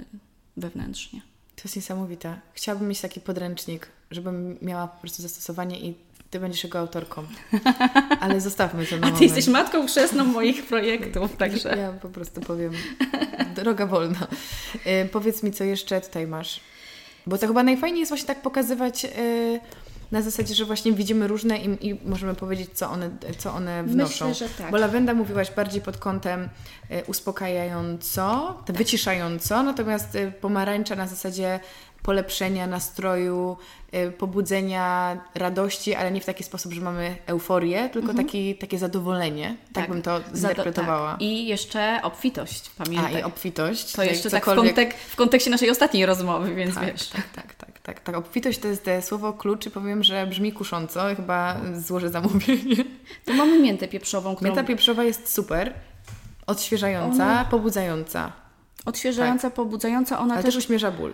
wewnętrznie. To jest niesamowite. Chciałabym mieć taki podręcznik, żebym miała po prostu zastosowanie i Ty będziesz jego autorką. Ale zostawmy to na A ty moment. jesteś matką chrzestną moich projektów, także. Ja po prostu powiem, droga wolna. Y, powiedz mi, co jeszcze tutaj masz? Bo to chyba najfajniej jest właśnie tak pokazywać y, na zasadzie, że właśnie widzimy różne i, i możemy powiedzieć, co one, co one wnoszą. Myślę, że tak. Bo lawenda mówiłaś bardziej pod kątem y, uspokajająco, wyciszająco, natomiast pomarańcza na zasadzie polepszenia nastroju, y, pobudzenia radości, ale nie w taki sposób, że mamy euforię, tylko taki, takie zadowolenie. Tak, bym to zinterpretowała. Tak. I jeszcze obfitość, A pamiętaj. i obfitość. to jeszcze tak w, cokolwiek- kontek- w kontekście naszej ostatniej rozmowy, więc tak, wiesz. Tak, tak, tak, tak, tak. Obfitość to jest e, słowo klucz i powiem, że brzmi kusząco. Chyba złożę zamówienie. Tu mamy miętę pieprzową, którą Mięta pieprzowa jest super. Odświeżająca, Ona- pobudzająca. odświeżająca, pobudzająca, ona Ale też też uśmierza ból.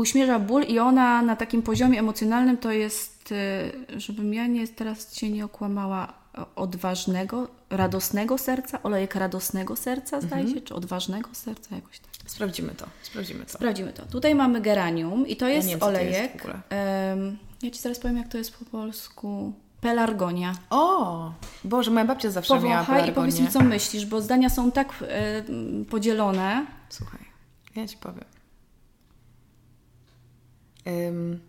Uśmierza ból i ona na takim poziomie emocjonalnym to jest, y, żebym ja nie teraz Cię nie okłamała, odważnego, radosnego serca, olejek radosnego serca zdaje Mhm. się, czy odważnego serca, jakoś tak. Sprawdzimy to, sprawdzimy to. Sprawdzimy to. Tutaj mamy geranium i to jest nie wiem, co to jest olejek. em, ja Ci zaraz powiem, jak to jest po polsku. Pelargonia. O! Boże, moja babcia zawsze miała Powąchaj i powiedz mi, pelargonię. co myślisz, bo zdania są tak em, podzielone. Słuchaj, ja Ci powiem. Ym,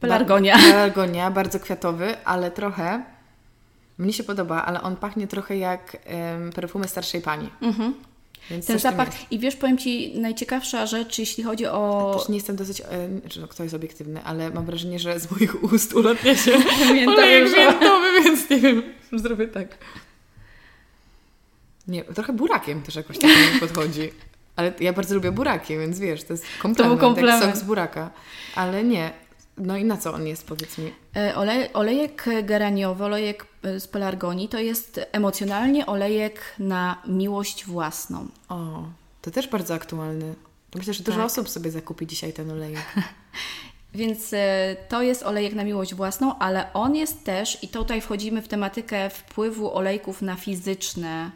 Pelargonia. Bar- pelargonia, bardzo kwiatowy, ale trochę... Mnie się podoba, ale on pachnie trochę jak ym, perfumy starszej pani. Mhm. Więc Ten zapach. I wiesz, powiem Ci, najciekawsza rzecz, jeśli chodzi o... Też nie jestem dosyć, e, czy no, kto jest obiektywny, ale mam wrażenie, że z moich ust ulatnia się olejek miętowy, więc nie wiem, zrobię tak. Nie, trochę burakiem też jakoś tak mi podchodzi. Ale ja bardzo lubię buraki, więc wiesz, to jest komplement, komplement. jak sok z buraka. Ale nie. No i na co on jest, powiedz mi? E, Olej, olejek geraniowy, olejek e, z pelargonii to jest emocjonalnie olejek na miłość własną. O, to też bardzo aktualny. Myślę, że dużo Tak. osób sobie zakupi dzisiaj ten olejek. Więc e, to jest olejek na miłość własną, ale on jest też, i tutaj wchodzimy w tematykę wpływu olejków na fizyczne,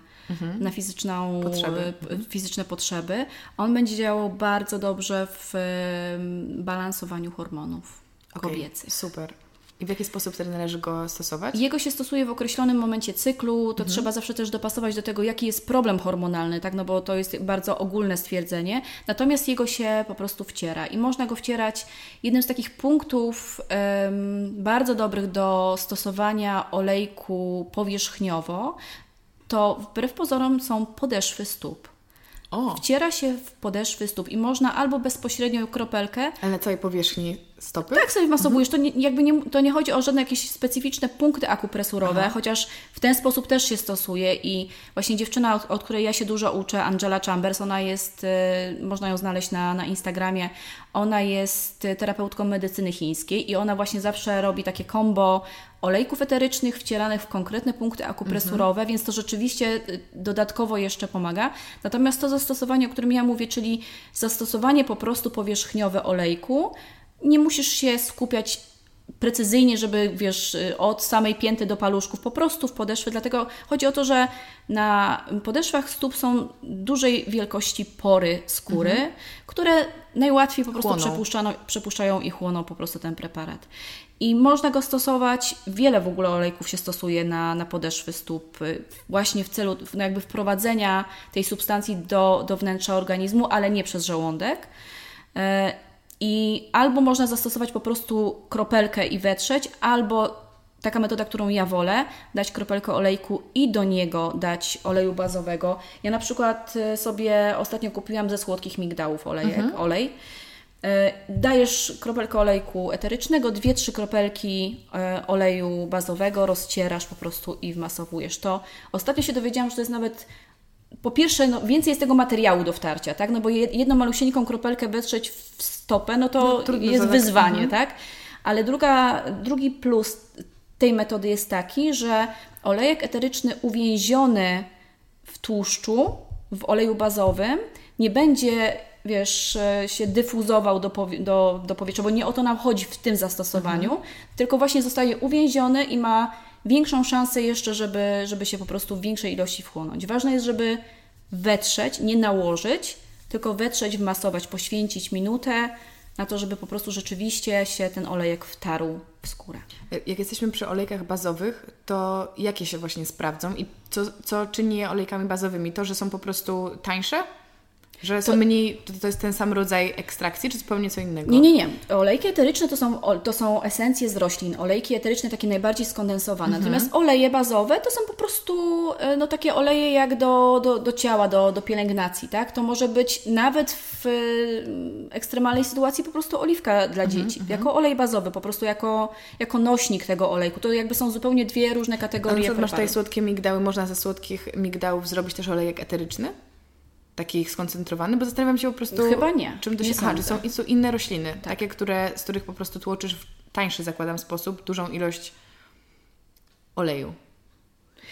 na fizyczną, Mhm. Potrzeby. e, p- fizyczne potrzeby. On będzie działał bardzo dobrze w balansowaniu hormonów Okej, kobiecych. Super. I w jaki sposób wtedy należy go stosować? Jego się stosuje w określonym momencie cyklu, Mhm. to trzeba zawsze też dopasować do tego, jaki jest problem hormonalny, tak? no bo to jest bardzo ogólne stwierdzenie. Natomiast jego się po prostu wciera i można go wcierać. Jednym z takich punktów em, bardzo dobrych do stosowania olejku powierzchniowo to wbrew pozorom są podeszwy stóp. O, Wciera się w podeszwy stóp i można albo bezpośrednio kropelkę, ale na całej powierzchni stopy? tak sobie masowujesz. To nie, jakby nie, to nie chodzi o żadne jakieś specyficzne punkty akupresurowe, chociaż w ten sposób też się stosuje i właśnie dziewczyna, od, od której ja się dużo uczę, Angela Chambers, ona jest, y, można ją znaleźć na, na Instagramie, ona jest y, terapeutką medycyny chińskiej i ona właśnie zawsze robi takie kombo olejków eterycznych wcieranych w konkretne punkty akupresurowe, więc to rzeczywiście y, dodatkowo jeszcze pomaga. Natomiast to zastosowanie, o którym ja mówię, czyli zastosowanie po prostu powierzchniowe olejku, nie musisz się skupiać precyzyjnie, żeby wiesz, y, od samej pięty do paluszków, po prostu w podeszwy. Dlatego chodzi o to, że na podeszwach stóp są dużej wielkości pory skóry, które najłatwiej po prostu przepuszczają, i chłoną po prostu ten preparat. I można go stosować, wiele w ogóle olejków się stosuje na, na podeszwy stóp, y, właśnie w celu no jakby wprowadzenia tej substancji do, do wnętrza organizmu, ale nie przez żołądek. I albo można zastosować po prostu kropelkę i wetrzeć, albo taka metoda, którą ja wolę, dać kropelkę olejku i do niego dać oleju bazowego. Ja na przykład e, sobie ostatnio kupiłam ze słodkich migdałów olejek, olej. E, Dajesz kropelkę olejku eterycznego, dwie, trzy kropelki e, oleju bazowego, rozcierasz po prostu i wmasowujesz to. Ostatnio się dowiedziałam, że to jest nawet po pierwsze, no, więcej jest tego materiału do wtarcia, tak? No bo je- jedną malusieńką kropelkę wetrzeć w stopę, no to No, jest zadać. wyzwanie, Mhm. tak? Ale druga, drugi plus tej metody jest taki, że olejek eteryczny uwięziony w tłuszczu, w oleju bazowym, nie będzie, wiesz, się dyfuzował do, do, do powietrza, bo nie o to nam chodzi w tym zastosowaniu, tylko właśnie zostaje uwięziony i ma większą szansę jeszcze, żeby, żeby się po prostu w większej ilości wchłonąć. Ważne jest, żeby wetrzeć, nie nałożyć, tylko wetrzeć, wmasować, poświęcić minutę na to, żeby po prostu rzeczywiście się ten olejek wtarł w skórę. Jak jesteśmy przy olejkach bazowych, to jakie się właśnie sprawdzą i co, co czyni je olejkami bazowymi? To, że są po prostu tańsze? Że są mniej, to, to jest ten sam rodzaj ekstrakcji, czy zupełnie co innego? Nie, nie, nie. Olejki eteryczne to są, to są esencje z roślin. Olejki eteryczne takie najbardziej skondensowane. Natomiast oleje bazowe to są po prostu e, no, takie oleje jak do, do, do ciała, do, do pielęgnacji. Tak? To może być nawet w e, ekstremalnej sytuacji po prostu oliwka dla dzieci. Jako olej bazowy, po prostu jako, jako nośnik tego olejku. To jakby są zupełnie dwie różne kategorie co, masz tutaj słodkie migdały, można ze słodkich migdałów zrobić też olejek eteryczny? Taki skoncentrowany? Bo zastanawiam się po prostu... Chyba nie. Czym to Nie się... Aha, że sądzę. są, są inne rośliny, takie, które, z których po prostu tłoczysz w tańszy, zakładam, sposób, dużą ilość oleju.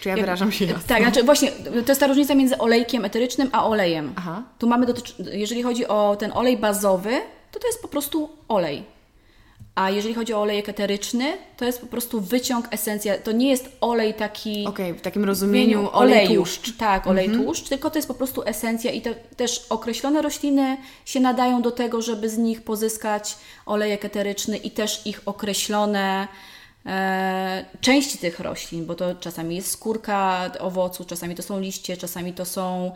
Czy ja wyrażam się jasno? Tak, znaczy właśnie to jest ta różnica między olejkiem eterycznym a olejem. Aha. Tu mamy, dotycz- jeżeli chodzi o ten olej bazowy, to to jest po prostu olej. A jeżeli chodzi o olejek eteryczny, to jest po prostu wyciąg, esencja. To nie jest olej taki Okej, w takim rozumieniu olej tłuszcz. Mhm. Tak, olej tłuszcz, tylko to jest po prostu esencja i te, też określone rośliny się nadają do tego, żeby z nich pozyskać olejek eteryczny i też ich określone e, części tych roślin, bo to czasami jest skórka owocu, czasami to są liście, czasami to są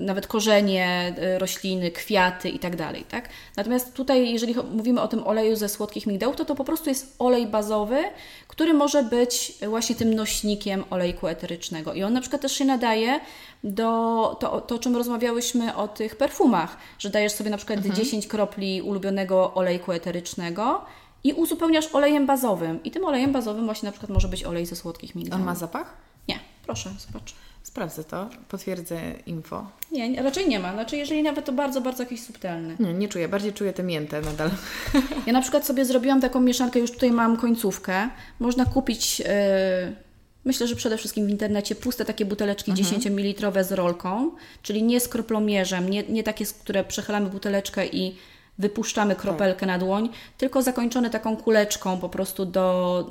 nawet korzenie e, rośliny, kwiaty i tak dalej, tak? Natomiast tutaj, jeżeli mówimy o tym oleju ze słodkich migdałów, to to po prostu jest olej bazowy, który może być właśnie tym nośnikiem olejku eterycznego. I on na przykład też się nadaje do to, to o czym rozmawiałyśmy o tych perfumach, że dajesz sobie na przykład 10 kropli ulubionego olejku eterycznego i uzupełniasz olejem bazowym. I tym olejem bazowym właśnie na przykład może być olej ze słodkich migdałów. On ma zapach? Nie, proszę, zobacz. Sprawdzę to, potwierdzę info. Nie, raczej nie ma. Znaczy, jeżeli nawet to bardzo, bardzo jakiś subtelny. Nie, nie czuję, bardziej czuję tę miętę nadal. Ja na przykład sobie zrobiłam taką mieszankę, już tutaj mam końcówkę. Można kupić, yy, myślę, że przede wszystkim w internecie, puste takie buteleczki 10 ml z rolką, czyli nie z kroplomierzem, nie, nie takie, które przechylamy buteleczkę i wypuszczamy kropelkę na dłoń, tylko zakończone taką kuleczką po prostu do,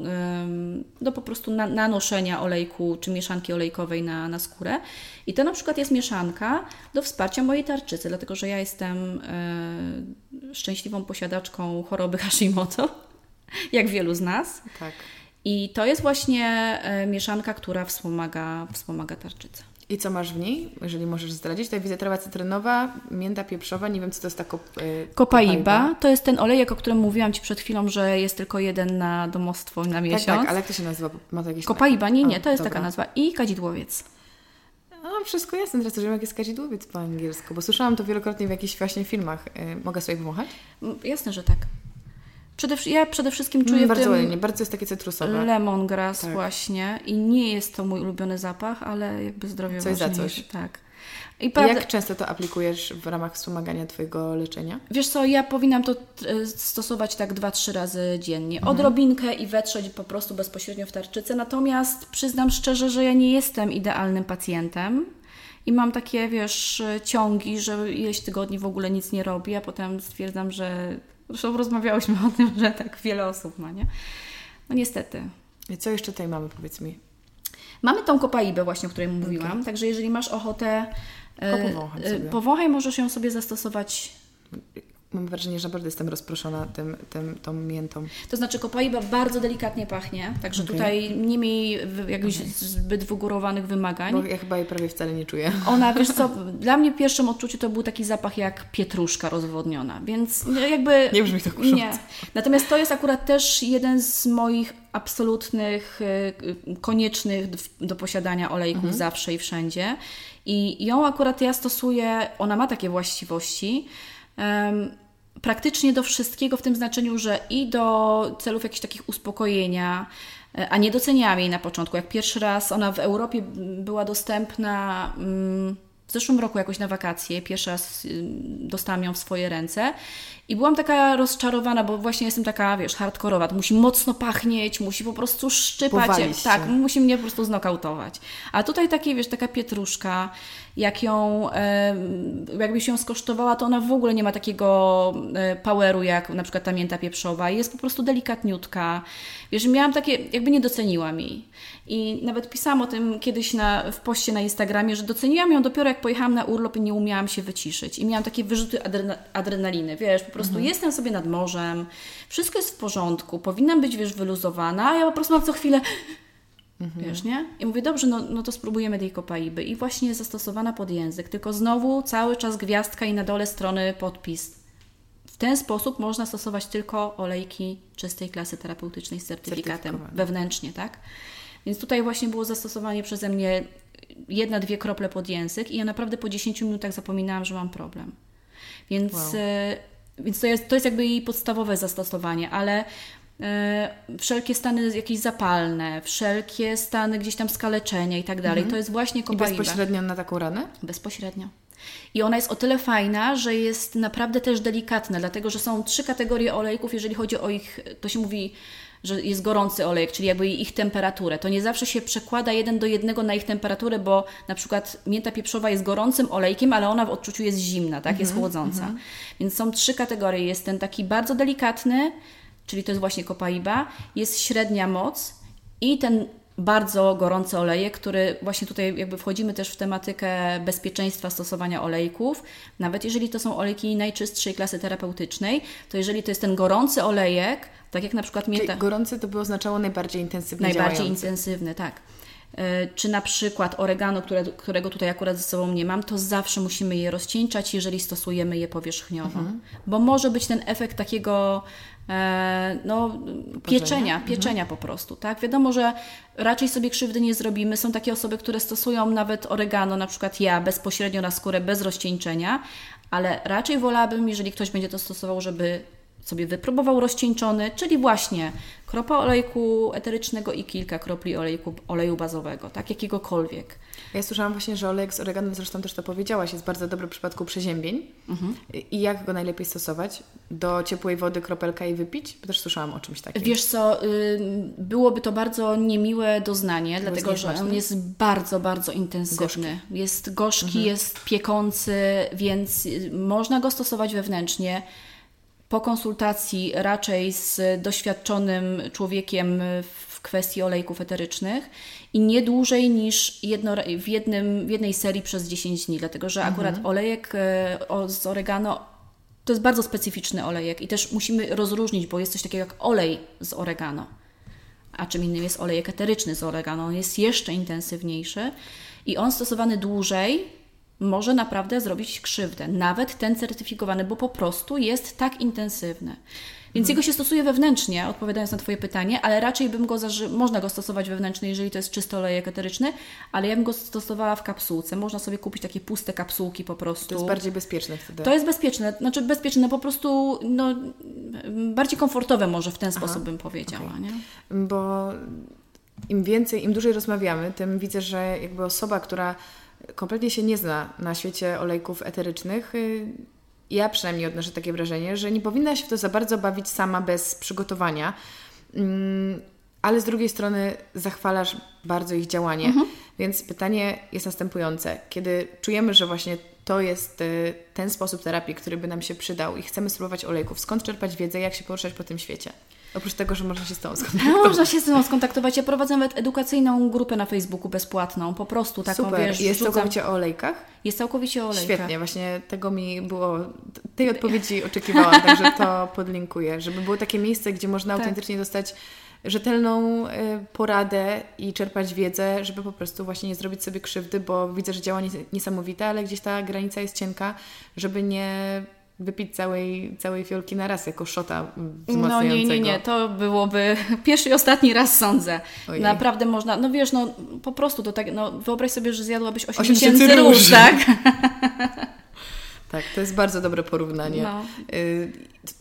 do po prostu na, nanoszenia olejku czy mieszanki olejkowej na, na skórę. I to na przykład jest mieszanka do wsparcia mojej tarczycy, dlatego że ja jestem y, szczęśliwą posiadaczką choroby Hashimoto, jak wielu z nas. Tak. I to jest właśnie e, mieszanka, która wspomaga, wspomaga tarczycę. I co masz w niej, jeżeli możesz zdradzić? Tutaj widzę trawa cytrynowa, mięta pieprzowa, nie wiem co to jest ta kop, yy, Kopaiba to jest ten olejek, o którym mówiłam Ci przed chwilą, że jest tylko jeden na domostwo na miesiąc. Tak, tak, ale jak to się nazywa? Ma to jakieś... Kopaiba, nie, nie, to jest o, taka nazwa. I kadzidłowiec. No, wszystko jasne, teraz wiem, jak jest kadzidłowiec po angielsku, bo słyszałam to wielokrotnie w jakichś właśnie filmach. Yy, mogę sobie pomachać? Jasne, że tak. Przede, ja przede wszystkim czuję mm, bardzo ładnie, bardzo jest takie cytrusowe. Lemongrass tak. właśnie i nie jest to mój ulubiony zapach, ale jakby zdrowie Coś za coś. Tak. I prawda... Jak często to aplikujesz w ramach wspomagania Twojego leczenia? Wiesz co, ja powinnam to e, stosować tak dwa, trzy razy dziennie. Mhm. Odrobinkę i wetrzeć po prostu bezpośrednio w tarczycę. Natomiast przyznam szczerze, że ja nie jestem idealnym pacjentem. I mam takie, wiesz, ciągi, że ileś tygodni w ogóle nic nie robię, a potem stwierdzam, że Zresztą rozmawiałyśmy o tym, że tak wiele osób ma, nie? No niestety. I co jeszcze tutaj mamy, powiedz mi? Mamy tą kopaibę właśnie, o której mówiłam, okay. także jeżeli masz ochotę e, powąchaj, możesz ją sobie zastosować mam wrażenie, że naprawdę jestem rozproszona tym, tym, tą miętą. To znaczy kopaiba bardzo delikatnie pachnie, także okay. tutaj nie miej jakichś okay. zbyt wygórowanych wymagań. Bo ja chyba jej prawie wcale nie czuję. Ona, wiesz co, dla mnie w pierwszym odczuciu to był taki zapach jak pietruszka rozwodniona, więc jakby... Nie brzmi to kusząco. Nie. Natomiast to jest akurat też jeden z moich absolutnych, y, koniecznych do posiadania olejków mhm. zawsze i wszędzie. I ją akurat ja stosuję, ona ma takie właściwości, praktycznie do wszystkiego w tym znaczeniu, że i do celów jakichś takich uspokojenia, e, a nie doceniałam jej na początku. Jak pierwszy raz ona w Europie była dostępna mm, w zeszłym roku jakoś na wakacje, pierwszy raz y, dostałam ją w swoje ręce i byłam taka rozczarowana, bo właśnie jestem taka, wiesz, hardkorowa. To musi mocno pachnieć, musi po prostu szczypać. Tak, musi mnie po prostu znokautować. A tutaj takie, wiesz, taka pietruszka, jak ją, jakbyś ją skosztowała, to ona w ogóle nie ma takiego e, poweru jak na przykład ta mięta pieprzowa. Jest po prostu delikatniutka. Wiesz, miałam takie, jakby nie doceniłam jej. I nawet pisałam o tym kiedyś na, w poście na Instagramie, że doceniłam ją dopiero jak pojechałam na urlop i nie umiałam się wyciszyć. I miałam takie wyrzuty adrena adrenaliny, wiesz, po prostu mhm. jestem sobie nad morzem, wszystko jest w porządku, powinnam być, wiesz, wyluzowana, a ja po prostu mam co chwilę Mhm. Wiesz, nie? I mówię, dobrze, no, no to spróbujemy tej kopaiby. I właśnie zastosowana pod język, tylko znowu cały czas gwiazdka i na dole strony podpis. W ten sposób można stosować tylko olejki czystej klasy terapeutycznej z certyfikatem wewnętrznie, tak? Więc tutaj właśnie było zastosowanie przeze mnie jedna, dwie krople pod język i ja naprawdę po 10 minutach zapominałam, że mam problem. Więc, wow. Więc to, jest, to jest jakby jej podstawowe zastosowanie, ale e, wszelkie stany jakieś zapalne, wszelkie stany gdzieś tam skaleczenia i tak dalej, mhm. to jest właśnie kopaiba. I bezpośrednio na taką ranę? Bezpośrednio. I ona jest o tyle fajna, że jest naprawdę też delikatna, dlatego że są trzy kategorie olejków, jeżeli chodzi o ich, to się mówi że jest gorący olejek, czyli jakby ich temperaturę. To nie zawsze się przekłada jeden do jednego na ich temperaturę, bo na przykład mięta pieprzowa jest gorącym olejkiem, ale ona w odczuciu jest zimna, tak? Jest mhm, chłodząca. Mm -hmm. Więc są trzy kategorie. Jest ten taki bardzo delikatny, czyli to jest właśnie kopaiba, jest średnia moc i ten bardzo gorący olejek, który właśnie tutaj jakby wchodzimy też w tematykę bezpieczeństwa stosowania olejków. Nawet jeżeli to są olejki najczystszej klasy terapeutycznej, to jeżeli to jest ten gorący olejek, tak jak na przykład mięta... Gorący to by oznaczało najbardziej intensywny Najbardziej działający. intensywny, tak. E, czy na przykład oregano, które, którego tutaj akurat ze sobą nie mam, to zawsze musimy je rozcieńczać, jeżeli stosujemy je powierzchniowo. Mhm. Bo może być ten efekt takiego e, no, pieczenia, mhm. pieczenia po prostu. Tak? Wiadomo, że raczej sobie krzywdy nie zrobimy. Są takie osoby, które stosują nawet oregano, na przykład ja, bezpośrednio na skórę, bez rozcieńczenia, ale raczej wolałabym, jeżeli ktoś będzie to stosował, żeby sobie wypróbował rozcieńczony, czyli właśnie kropa olejku eterycznego i kilka kropli olejku, oleju bazowego, tak, jakiegokolwiek. Ja słyszałam właśnie, że olejek z oregano, zresztą też to powiedziałaś, jest bardzo dobry w przypadku przeziębień. Mhm. I jak go najlepiej stosować? Do ciepłej wody kropelka i wypić? Bo też słyszałam o czymś takim. Wiesz co, byłoby to bardzo niemiłe doznanie, dlatego że on jest bardzo, bardzo intensywny. Gorzki. Jest gorzki, mhm. jest piekący, więc y, można go stosować wewnętrznie po konsultacji raczej z doświadczonym człowiekiem w kwestii olejków eterycznych i nie dłużej niż jedno, w, jednym, w jednej serii przez 10 dni, dlatego że akurat mhm. olejek e, z oregano to jest bardzo specyficzny olejek i też musimy rozróżnić, bo jest coś takiego jak olej z oregano. a czym innym jest olejek eteryczny z oregano. On jest jeszcze intensywniejszy i on stosowany dłużej może naprawdę zrobić krzywdę. Nawet ten certyfikowany, bo po prostu jest tak intensywny. Więc mhm. jego się stosuje wewnętrznie, odpowiadając na Twoje pytanie, ale raczej bym go zaży- można go stosować wewnętrznie, jeżeli to jest czysty olejek eteryczny, ale ja bym go stosowała w kapsułce. Można sobie kupić takie puste kapsułki po prostu. To jest bardziej bezpieczne wtedy. To jest bezpieczne, znaczy bezpieczne, po prostu no, bardziej komfortowe może w ten sposób Aha. bym powiedziała. Okay. Nie? Bo im więcej, im dłużej rozmawiamy, tym widzę, że jakby osoba, która kompletnie się nie zna na świecie olejków eterycznych, y, ja przynajmniej odnoszę takie wrażenie, że nie powinna się w to za bardzo bawić sama bez przygotowania, mm, ale z drugiej strony zachwalasz bardzo ich działanie. Mhm. Więc pytanie jest następujące. Kiedy czujemy, że właśnie to jest y, ten sposób terapii, który by nam się przydał i chcemy spróbować olejków, skąd czerpać wiedzę, jak się poruszać po tym świecie? Oprócz tego, że można się z Tobą skontaktować. Można się z Tobą skontaktować. Ja prowadzę nawet edukacyjną grupę na Facebooku bezpłatną. Po prostu taką, Super. wiesz... Jest rzucam... całkowicie o olejkach? Jest całkowicie o olejkach. Świetnie. Właśnie tego mi było... Tej odpowiedzi oczekiwałam, także to podlinkuję. Żeby było takie miejsce, gdzie można tak. autentycznie dostać rzetelną y, poradę i czerpać wiedzę, żeby po prostu właśnie nie zrobić sobie krzywdy, bo widzę, że działanie niesamowite, ale gdzieś ta granica jest cienka, żeby nie wypić całej, całej fiolki na raz jako szota. No nie, nie, nie, to byłoby pierwszy i ostatni raz sądzę. Ojej. Naprawdę można, no wiesz, no po prostu to tak, no wyobraź sobie, że zjadłabyś 8, 8 tysięcy róż, tak? tak, to jest bardzo dobre porównanie. No. Y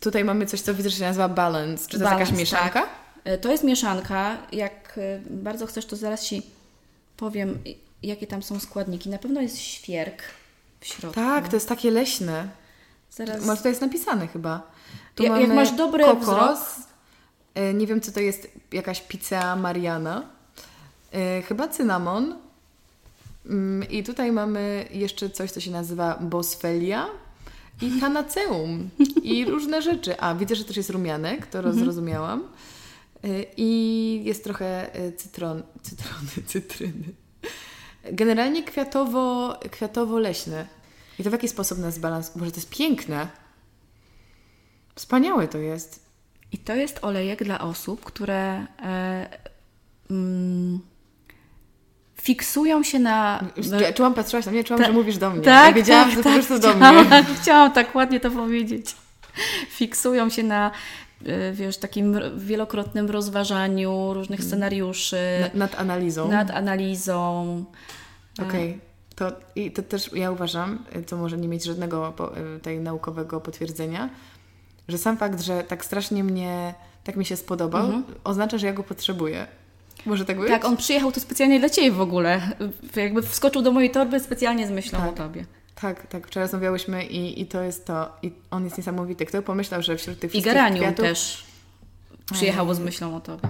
tutaj mamy coś, co widzę, że się nazywa balance. Czy to balance, jest jakaś mieszanka? Tak. To jest mieszanka. Jak y, bardzo chcesz, to zaraz Ci powiem, jakie tam są składniki. Na pewno jest świerk w środku. Tak, to jest takie leśne. Zaraz... Masz to jest napisane chyba. Tu ja, jak masz dobry kokos, wzrok... E, nie wiem, co to jest, jakaś pizza Mariana. E, chyba cynamon. Mm, I tutaj mamy jeszcze coś, co się nazywa bosfelia i tanaceum i różne rzeczy. A, widzę, że też jest rumianek, to mhm. zrozumiałam. E, I jest trochę cytron, cytrony, cytryny. Generalnie kwiatowo, kwiatowo-leśne. I to w jaki sposób nas balansuje? Boże, to jest piękne. Wspaniałe to jest. I to jest olejek dla osób, które e, mm, fiksują się na... Czułam, patrzyłaś na mnie, czułam, Ta, że mówisz do mnie. Tak, ja wiedziałam, tak, że tak, prostu do mnie. Chciałam tak ładnie to powiedzieć. Fiksują się na e, wiesz, takim wielokrotnym rozważaniu różnych mm. scenariuszy. Nad, nad analizą. Nad analizą. Okej. Okay. To, I to też ja uważam, co może nie mieć żadnego y, tej naukowego potwierdzenia, że sam fakt, że tak strasznie mnie, tak mi się spodobał, mhm. oznacza, że ja go potrzebuję. Może tak być? Tak, on przyjechał tu specjalnie dla Ciebie w ogóle. Jakby wskoczył do mojej torby specjalnie z myślą tak. o Tobie. Tak, tak. Wczoraj rozmawiałyśmy i, i to jest to. I on jest niesamowity. Kto pomyślał, że wśród tych wszystkich I Garanium kwiatów... też przyjechało z myślą o Tobie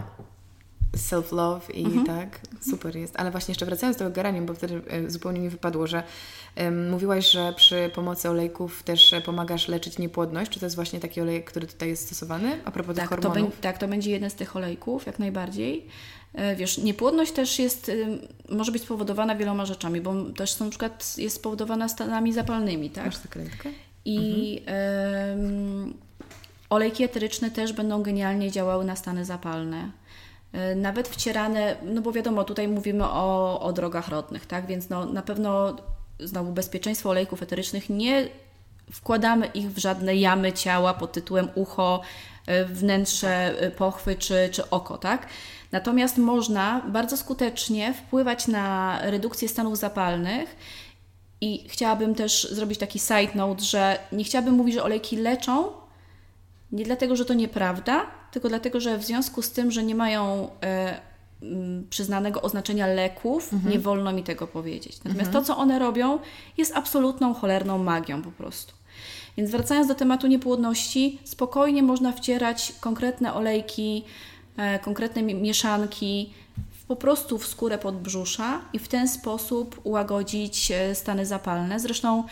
self-love i mhm. tak, super jest. Ale właśnie jeszcze wracając do tego geranium, bo wtedy e, zupełnie mi wypadło, że um, mówiłaś, że przy pomocy olejków też pomagasz leczyć niepłodność. Czy to jest właśnie taki olej, który tutaj jest stosowany a propos tak, tych hormonów? To tak, to będzie jeden z tych olejków, jak najbardziej. E, wiesz, niepłodność też jest, może być spowodowana wieloma rzeczami, bo też na przykład jest spowodowana stanami zapalnymi, tak? Masz zakrętkę? I mhm. um, olejki eteryczne też będą genialnie działały na stany zapalne. E, nawet wcierane, no bo wiadomo, tutaj mówimy o, o drogach rodnych, tak? Więc no, na pewno znowu bezpieczeństwo olejków eterycznych nie wkładamy ich w żadne jamy ciała pod tytułem ucho, e, wnętrze e, pochwy czy, czy oko, tak? Natomiast można bardzo skutecznie wpływać na redukcję stanów zapalnych i chciałabym też zrobić taki side note, że nie chciałabym mówić, że olejki leczą, nie dlatego, że to nieprawda, tylko dlatego, że w związku z tym, że nie mają e, przyznanego oznaczenia leków, mhm. nie wolno mi tego powiedzieć. Natomiast mhm. to, co one robią, jest absolutną cholerną magią po prostu. Więc wracając do tematu niepłodności, spokojnie można wcierać konkretne olejki, e, konkretne mieszanki po prostu w skórę podbrzusza i w ten sposób ułagodzić e, stany zapalne. Zresztą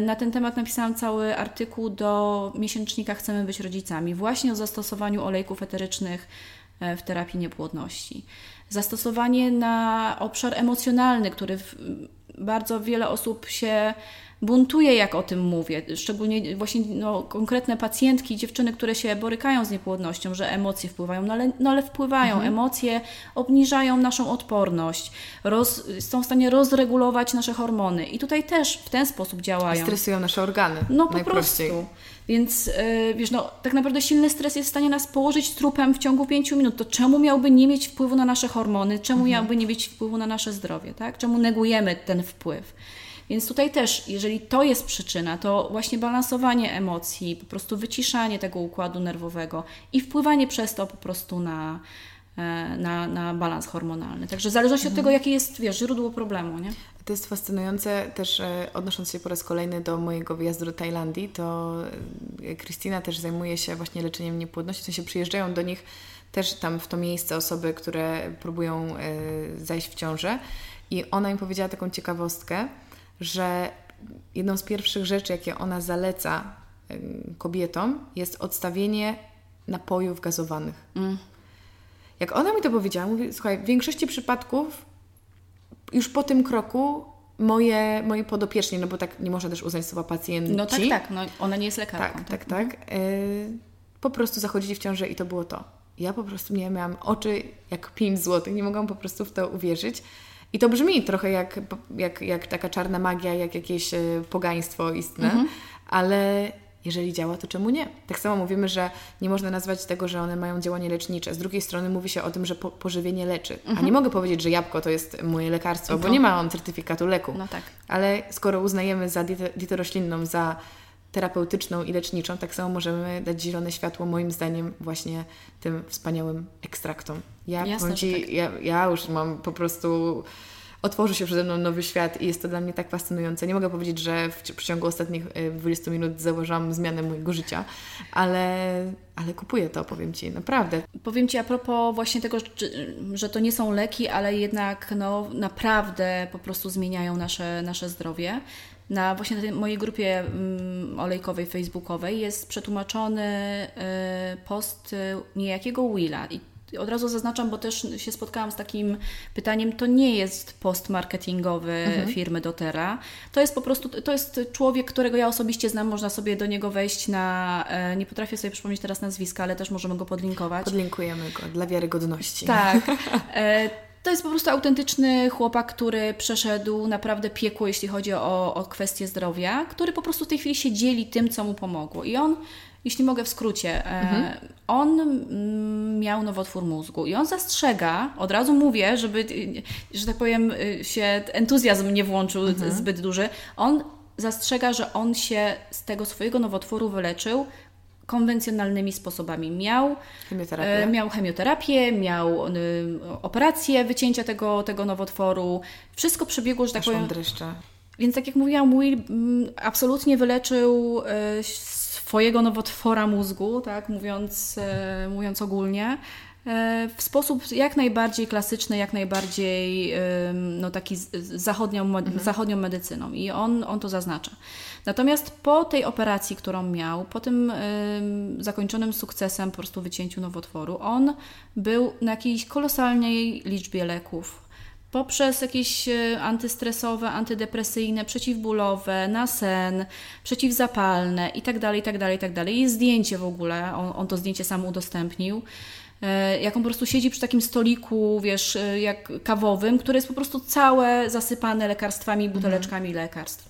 na ten temat napisałam cały artykuł do miesięcznika Chcemy być rodzicami, właśnie o zastosowaniu olejków eterycznych e, w terapii niepłodności. Zastosowanie na obszar emocjonalny, który bardzo wiele osób się buntuje, jak o tym mówię. Szczególnie właśnie no, konkretne pacjentki, dziewczyny, które się borykają z niepłodnością, że emocje wpływają, no ale, no ale wpływają. Mhm. Emocje obniżają naszą odporność, roz, są w stanie rozregulować nasze hormony. I tutaj też w ten sposób działają. Stresują nasze organy. No po prostu. Więc yy, wiesz, no tak naprawdę silny stres jest w stanie nas położyć trupem w ciągu pięciu minut. To czemu miałby nie mieć wpływu na nasze hormony? Czemu mhm. miałby nie mieć wpływu na nasze zdrowie? Tak? Czemu negujemy ten wpływ? Więc tutaj też, jeżeli to jest przyczyna, to właśnie balansowanie emocji, po prostu wyciszanie tego układu nerwowego i wpływanie przez to po prostu na, e, na, na balans hormonalny. Także w zależności mhm. od tego, jakie jest wiesz, źródło problemu. Nie? To jest fascynujące też e, odnosząc się po raz kolejny do mojego wyjazdu do Tajlandii, to Krystyna też zajmuje się właśnie leczeniem niepłodności, w sensie przyjeżdżają do nich też tam w to miejsce osoby, które próbują e, zajść w ciążę i ona im powiedziała taką ciekawostkę, że jedną z pierwszych rzeczy, jakie ona zaleca kobietom, jest odstawienie napojów gazowanych. Mm. Jak ona mi to powiedziała, mówi, słuchaj, w większości przypadków już po tym kroku moje, moje podopieczne, no bo tak nie można też uznać słowa pacjenci. No tak, tak, no, ona nie jest lekarką. Tak, tak, tak. tak y, po prostu zachodzili w ciążę i to było to. Ja po prostu nie miałam oczy jak 5 złotych, nie mogłam po prostu w to uwierzyć. I to brzmi trochę jak, jak, jak taka czarna magia, jak jakieś e, pogaństwo istne, mhm. ale jeżeli działa, to czemu nie? Tak samo mówimy, że nie można nazwać tego, że one mają działanie lecznicze. Z drugiej strony mówi się o tym, że po, pożywienie leczy. Mhm. A nie mogę powiedzieć, że jabłko to jest moje lekarstwo, bo mhm. nie ma on certyfikatu leku. No tak. Ale skoro uznajemy za dietę, dietę roślinną, za terapeutyczną i leczniczą, tak samo możemy dać zielone światło, moim zdaniem, właśnie tym wspaniałym ekstraktom. Ja, Jasne, ci, tak. ja, ja już mam po prostu otworzy się przede mną nowy świat i jest to dla mnie tak fascynujące. Nie mogę powiedzieć, że w, w ciągu ostatnich 20 y, minut zauważyłam zmianę mojego życia, ale, ale kupuję to, powiem Ci, naprawdę. Powiem Ci a propos właśnie tego, że to nie są leki, ale jednak no, naprawdę po prostu zmieniają nasze, nasze zdrowie na właśnie na tej mojej grupie mm, olejkowej facebookowej jest przetłumaczony y, post y, niejakiego Willa i od razu zaznaczam, bo też się spotkałam z takim pytaniem, to nie jest post marketingowy mhm. firmy Dotera. To jest po prostu, to jest człowiek, którego ja osobiście znam, można sobie do niego wejść na, e, nie potrafię sobie przypomnieć teraz nazwiska, ale też możemy go podlinkować. Podlinkujemy go dla wiarygodności. Tak. To jest po prostu autentyczny chłopak, który przeszedł naprawdę piekło, jeśli chodzi o, o kwestie zdrowia, który po prostu w tej chwili się dzieli tym, co mu pomogło. I on, jeśli mogę w skrócie, e, mhm. on mm, miał nowotwór mózgu i on zastrzega, od razu mówię, żeby, że tak powiem, y, się entuzjazm nie włączył mhm. zbyt duży, on zastrzega, że on się z tego swojego nowotworu wyleczył konwencjonalnymi sposobami. Miał chemioterapię, e, miał, chemioterapię, miał y, operację wycięcia tego, tego nowotworu. Wszystko przebiegło, że tak Aż powiem. Dreszcze. Więc tak jak mówiłam, Will absolutnie wyleczył e, swojego nowotwora mózgu, tak mówiąc, e, mówiąc ogólnie. E, w sposób jak najbardziej klasyczny, jak najbardziej no, taki zachodnią, mhm. zachodnią medycyną i on, on to zaznacza. Natomiast po tej operacji, którą miał, po tym zakończonym sukcesem po prostu wycięciu nowotworu, on był na jakiejś kolosalnej liczbie leków, poprzez jakieś e, antystresowe, antydepresyjne, przeciwbólowe, na sen, przeciwzapalne itd., itd., itd. Jest zdjęcie w ogóle, on, on to zdjęcie sam udostępnił e, jak on po prostu siedzi przy takim stoliku, wiesz, e, jak kawowym, które jest po prostu całe zasypane lekarstwami, buteleczkami mhm. lekarstw.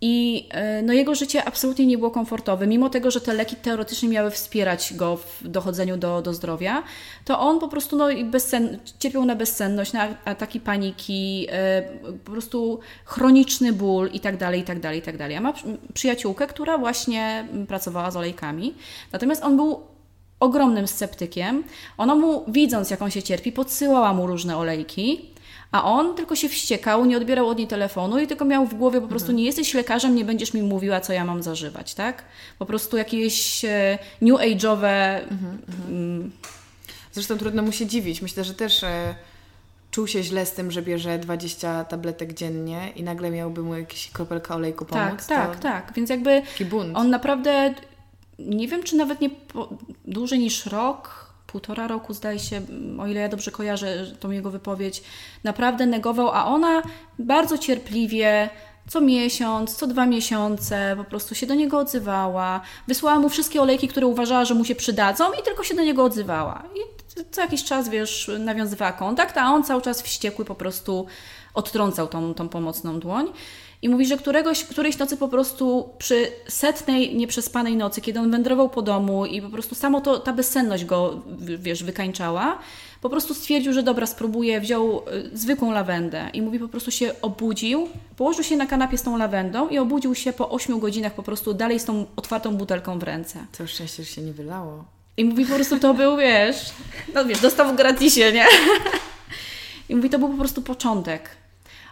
I e, no, jego życie absolutnie nie było komfortowe. Mimo tego, że te leki teoretycznie miały wspierać go w dochodzeniu do, do zdrowia, to on po prostu no, bezsen, cierpiał na bezsenność, na ataki paniki, e, po prostu chroniczny ból i tak dalej, i tak dalej, i tak dalej. A ma przyjaciółkę, która właśnie pracowała z olejkami. Natomiast on był ogromnym sceptykiem. Ona mu, widząc jak on się cierpi, podsyłała mu różne olejki a on tylko się wściekał, nie odbierał od niej telefonu i tylko miał w głowie po prostu mhm. nie jesteś lekarzem, nie będziesz mi mówiła, co ja mam zażywać, tak? Po prostu jakieś e, new age'owe... Mhm, mhm. mm. Zresztą trudno mu się dziwić. Myślę, że też e, czuł się źle z tym, że bierze 20 tabletek dziennie i nagle miałby mu jakieś kropelka olejku tak, pomóc. Tak, tak, tak. Więc jakby on naprawdę, nie wiem, czy nawet nie po, dłużej niż rok półtora roku, zdaje się, o ile ja dobrze kojarzę tą jego wypowiedź, naprawdę negował, a ona bardzo cierpliwie co miesiąc, co dwa miesiące po prostu się do niego odzywała. Wysłała mu wszystkie olejki, które uważała, że mu się przydadzą i tylko się do niego odzywała. I co jakiś czas, wiesz, nawiązywała kontakt, a on cały czas wściekły po prostu odtrącał tą, tą pomocną dłoń. I mówi, że któregoś, którejś nocy po prostu przy setnej nieprzespanej nocy, kiedy on wędrował po domu i po prostu samo to, ta bezsenność go, wiesz, wykańczała, po prostu stwierdził, że dobra, spróbuje, wziął y, zwykłą lawendę i mówi, po prostu się obudził, położył się na kanapie z tą lawendą i obudził się po 8 godzinach po prostu dalej z tą otwartą butelką w ręce. To szczęście, że się nie wylało. I mówi, po prostu to był, wiesz, no wiesz, dostał w gratisie, nie? I mówi, to był po prostu początek.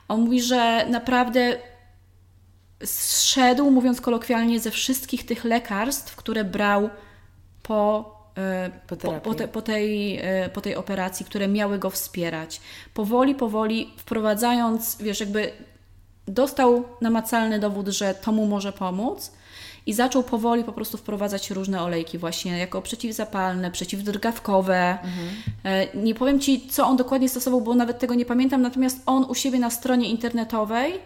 On mówi, że naprawdę zszedł, mówiąc kolokwialnie, ze wszystkich tych lekarstw, które brał po, e, po, po, po, te, po, tej, e, po tej operacji, które miały go wspierać. Powoli, powoli wprowadzając, wiesz, jakby dostał namacalny dowód, że to mu może pomóc i zaczął powoli po prostu wprowadzać różne olejki właśnie jako przeciwzapalne, przeciwdrgawkowe. Mhm. Nie powiem Ci, co on dokładnie stosował, bo nawet tego nie pamiętam, natomiast on u siebie na stronie internetowej E,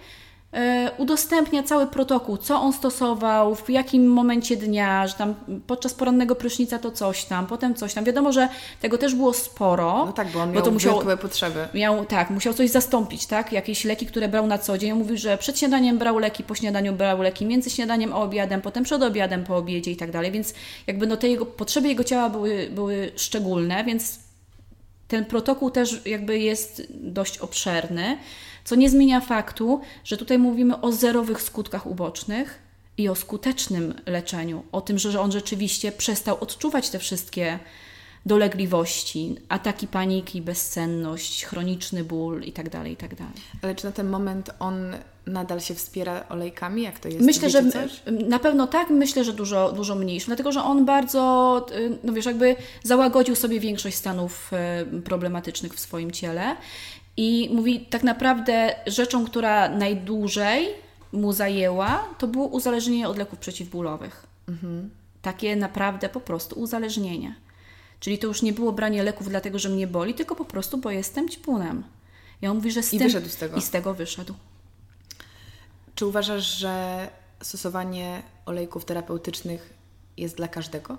udostępnia cały protokół, co on stosował, w jakim momencie dnia, że tam podczas porannego prysznica to coś tam, potem coś tam. Wiadomo, że tego też było sporo. No tak, bo on miał bo to musiał, potrzeby. Miał, tak, musiał coś zastąpić, tak? Jakieś leki, które brał na co dzień. Mówił, że przed śniadaniem brał leki, po śniadaniu brał leki, między śniadaniem a obiadem, potem przed obiadem, po obiedzie i tak dalej, więc jakby no te jego, potrzeby jego ciała były, były szczególne, więc ten protokół też jakby jest dość obszerny. Co nie zmienia faktu, że tutaj mówimy o zerowych skutkach ubocznych i o skutecznym leczeniu, o tym, że on rzeczywiście przestał odczuwać te wszystkie dolegliwości, ataki paniki, bezsenność, chroniczny ból itd., tak itd. Tak Ale czy na ten moment on nadal się wspiera olejkami? Jak to jest? Myślę, że coś? na pewno tak, myślę, że dużo, dużo mniejszy, dlatego że on bardzo, y, no wiesz, jakby załagodził sobie większość stanów y, problematycznych w swoim ciele i mówi, tak naprawdę rzeczą, która najdłużej mu zajęła, to było uzależnienie od leków przeciwbólowych. Mhm. Takie naprawdę po prostu uzależnienie. Czyli to już nie było branie leków dlatego, że mnie boli, tylko po prostu, bo jestem ćpunem. I on mówi, że z I tym... wyszedł z tego. I z tego wyszedł. Czy uważasz, że stosowanie olejków terapeutycznych jest dla każdego?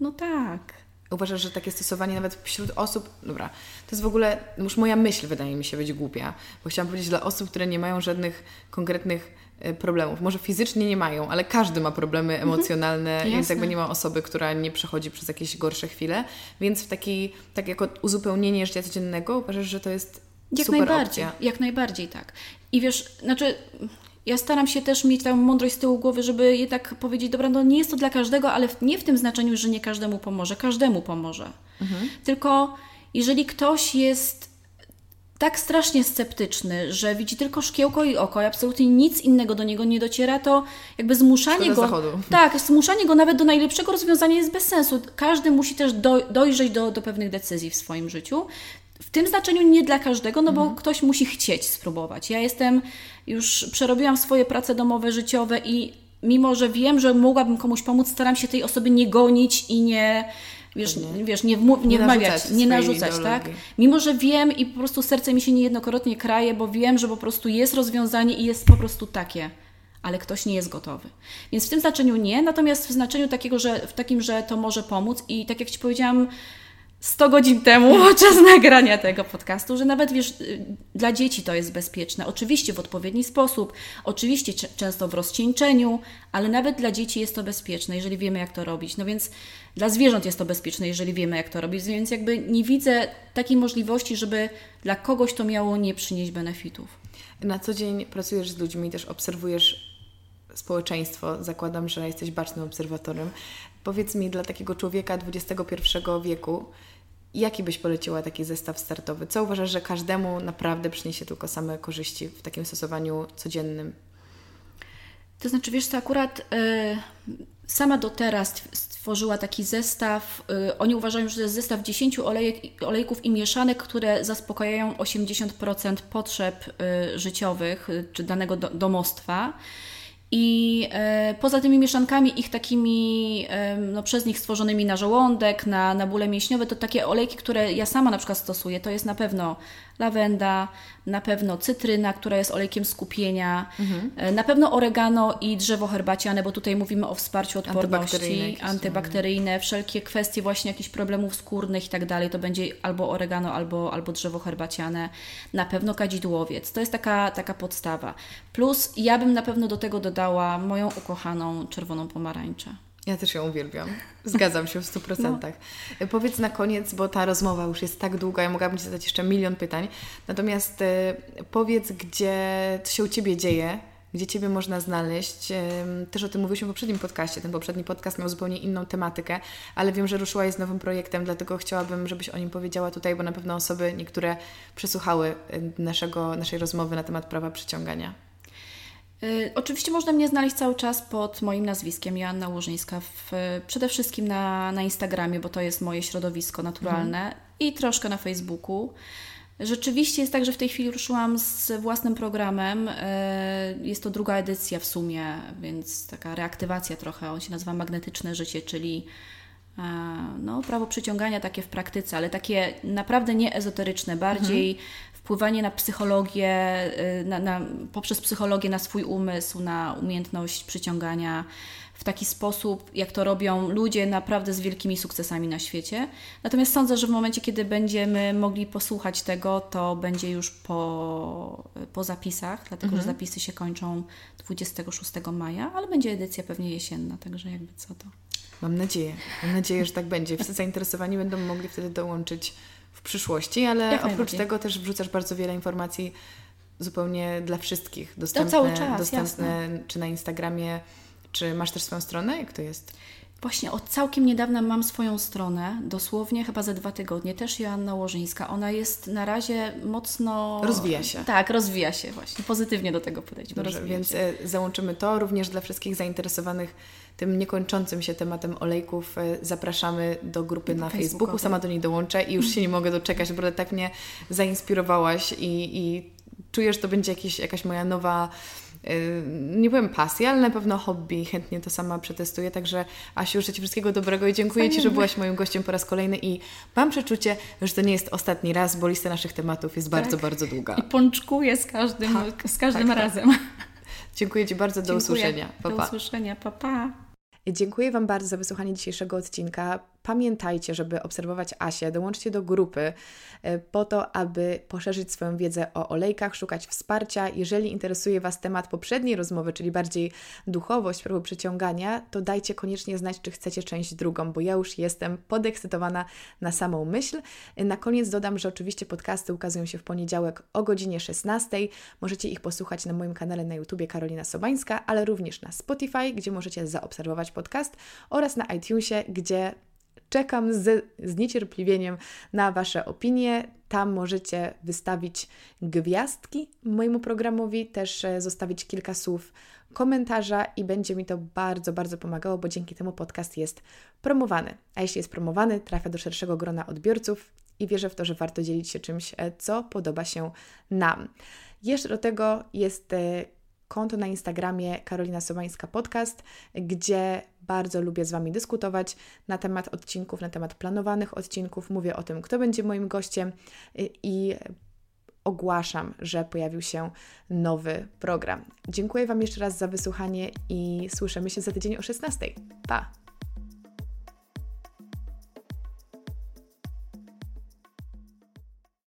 No tak. Uważasz, że takie stosowanie nawet wśród osób, dobra, to jest w ogóle, już moja myśl wydaje mi się być głupia, bo chciałam powiedzieć dla osób, które nie mają żadnych konkretnych e, problemów. Może fizycznie nie mają, ale każdy ma problemy mhm. emocjonalne, mhm. więc jakby nie ma osoby, która nie przechodzi przez jakieś gorsze chwile. Więc w taki, tak jako uzupełnienie życia codziennego uważasz, że to jest jak najbardziej, opcja. Jak najbardziej tak. I wiesz, znaczy ja staram się też mieć tam mądrość z tyłu głowy, żeby jednak powiedzieć, dobra, no nie jest to dla każdego, ale nie w tym znaczeniu, że nie każdemu pomoże, każdemu pomoże. Mhm. Tylko jeżeli ktoś jest tak strasznie sceptyczny, że widzi tylko szkiełko i oko i absolutnie nic innego do niego nie dociera, to jakby zmuszanie Szkoda go. Zachodu. Tak, zmuszanie go nawet do najlepszego rozwiązania jest bez sensu. Każdy musi też do, dojrzeć do, do pewnych decyzji w swoim życiu. W tym znaczeniu nie dla każdego, no bo mhm. ktoś musi chcieć spróbować. Ja jestem, już przerobiłam swoje prace domowe, życiowe i mimo, że wiem, że mogłabym komuś pomóc, staram się tej osoby nie gonić i nie, wiesz, nie, wiesz, nie, wmu- nie, nie wmawiać, narzucać nie narzucać, tak? Mimo, że wiem i po prostu serce mi się niejednokrotnie kraje, bo wiem, że po prostu jest rozwiązanie i jest po prostu takie ale ktoś nie jest gotowy. Więc w tym znaczeniu nie, natomiast w znaczeniu takiego, że w takim, że to może pomóc i tak jak Ci powiedziałam, 100 godzin temu, podczas nagrania tego podcastu, że nawet wiesz, y, dla dzieci to jest bezpieczne. Oczywiście w odpowiedni sposób, oczywiście często w rozcieńczeniu, ale nawet dla dzieci jest to bezpieczne, jeżeli wiemy, jak to robić. No więc dla zwierząt jest to bezpieczne, jeżeli wiemy, jak to robić. Więc jakby nie widzę takiej możliwości, żeby dla kogoś to miało nie przynieść benefitów. Na co dzień pracujesz z ludźmi, też obserwujesz społeczeństwo. Zakładam, że jesteś bacznym obserwatorem. Powiedz mi, dla takiego człowieka XXI wieku, jaki byś poleciła taki zestaw startowy? Co uważasz, że każdemu naprawdę przyniesie tylko same korzyści w takim stosowaniu codziennym? To znaczy, wiesz co, akurat y, sama do teraz stworzyła taki zestaw. Y, oni uważają, że to jest zestaw 10 olejek, olejków i mieszanek, które zaspokajają 80% potrzeb y, życiowych czy danego do, domostwa. I e, poza tymi mieszankami, ich takimi e, no, przez nich stworzonymi na żołądek, na, na bóle mięśniowe, to takie olejki, które ja sama na przykład stosuję, to jest na pewno lawenda, na pewno cytryna, która jest olejkiem skupienia, mhm. E, na pewno oregano i drzewo herbaciane, bo tutaj mówimy o wsparciu odporności, antybakteryjne, antybakteryjne wszelkie kwestie właśnie jakichś problemów skórnych i tak dalej, to będzie albo oregano, albo, albo drzewo herbaciane, na pewno kadzidłowiec. To jest taka, taka podstawa. Plus ja bym na pewno do tego dodała moją ukochaną czerwoną pomarańczę. Ja też ją uwielbiam. Zgadzam się w 100%. No. Powiedz na koniec, bo ta rozmowa już jest tak długa, ja mogłabym Ci zadać jeszcze milion pytań. Natomiast e, powiedz, gdzie co się u Ciebie dzieje, gdzie Ciebie można znaleźć. Też o tym mówiliśmy w poprzednim podcaście. Ten poprzedni podcast miał zupełnie inną tematykę, ale wiem, że ruszyła jest nowym projektem, dlatego chciałabym, żebyś o nim powiedziała tutaj, bo na pewno osoby niektóre przesłuchały e, naszego, naszej rozmowy na temat prawa przyciągania. Y, oczywiście można mnie znaleźć cały czas pod moim nazwiskiem, Joanna Łużyńska, w, przede wszystkim na, na Instagramie, bo to jest moje środowisko naturalne mhm. i troszkę na Facebooku. Rzeczywiście jest tak, że w tej chwili ruszyłam z własnym programem. Y, jest to druga edycja w sumie, więc taka reaktywacja trochę. On się nazywa Magnetyczne Życie, czyli e, no, prawo przyciągania takie w praktyce, ale takie naprawdę nie ezoteryczne, bardziej mhm wpływanie na psychologię, y, na, na, poprzez psychologię na swój umysł, na umiejętność przyciągania w taki sposób, jak to robią ludzie naprawdę z wielkimi sukcesami na świecie. Natomiast sądzę, że w momencie, kiedy będziemy mogli posłuchać tego, to będzie już po, po zapisach, dlatego mhm. że zapisy się kończą 26 maja, ale będzie edycja pewnie jesienna, także jakby co to. Mam nadzieję, mam nadzieję, że tak będzie. Wszyscy zainteresowani będą mogli wtedy dołączyć przyszłości, ale oprócz tego też wrzucasz bardzo wiele informacji zupełnie dla wszystkich, dostępne, czas, dostępne czy na Instagramie, czy masz też swoją stronę? Jak to jest? Właśnie od całkiem niedawna mam swoją stronę, dosłownie chyba za dwa tygodnie, też Joanna Łożyńska. Ona jest na razie mocno... Rozwija się. Tak, rozwija się właśnie. Pozytywnie do tego podejść. Dobrze, więc się. E, załączymy to również dla wszystkich zainteresowanych tym niekończącym się tematem olejków. E, zapraszamy do grupy na Facebooku. Sama do niej dołączę i już się nie mogę doczekać, bo tak mnie zainspirowałaś i, i czuję, że to będzie jakieś, jakaś moja nowa Y, nie powiem pasja, ale na pewno hobby. Chętnie to sama przetestuję. Także Asiu, życzę Ci wszystkiego dobrego i dziękuję Ci, że byłaś moim gościem po raz kolejny i mam przeczucie, że to nie jest ostatni raz, bo lista naszych tematów jest tak. bardzo, bardzo długa. I pączkuję z każdym, tak, z każdym tak, tak. razem. Dziękuję Ci bardzo. Do dziękuję. usłyszenia. Pa, pa. Do usłyszenia. Pa, pa. Dziękuję Wam bardzo za wysłuchanie dzisiejszego odcinka. Pamiętajcie, żeby obserwować Asię, dołączcie do grupy e, po to, aby poszerzyć swoją wiedzę o olejkach, szukać wsparcia. Jeżeli interesuje Was temat poprzedniej rozmowy, czyli bardziej duchowość, prawo przyciągania, to dajcie koniecznie znać, czy chcecie część drugą, bo ja już jestem podekscytowana na samą myśl. Na koniec dodam, że oczywiście podcasty ukazują się w poniedziałek o godzinie 16. Możecie ich posłuchać na moim kanale na YouTubie Karolina Sobańska, ale również na Spotify, gdzie możecie zaobserwować podcast oraz na iTunesie, gdzie Czekam z, z niecierpliwieniem na Wasze opinie. Tam możecie wystawić gwiazdki mojemu programowi, też e, zostawić kilka słów komentarza i będzie mi to bardzo, bardzo pomagało, bo dzięki temu podcast jest promowany. A jeśli jest promowany, trafia do szerszego grona odbiorców i wierzę w to, że warto dzielić się czymś, e, co podoba się nam. Jeszcze do tego jest e, konto na Instagramie Karolina Sobańska Podcast, gdzie bardzo lubię z Wami dyskutować na temat odcinków, na temat planowanych odcinków. Mówię o tym, kto będzie moim gościem i ogłaszam, że pojawił się nowy program. Dziękuję Wam jeszcze raz za wysłuchanie i słyszymy się za tydzień o 16. Pa!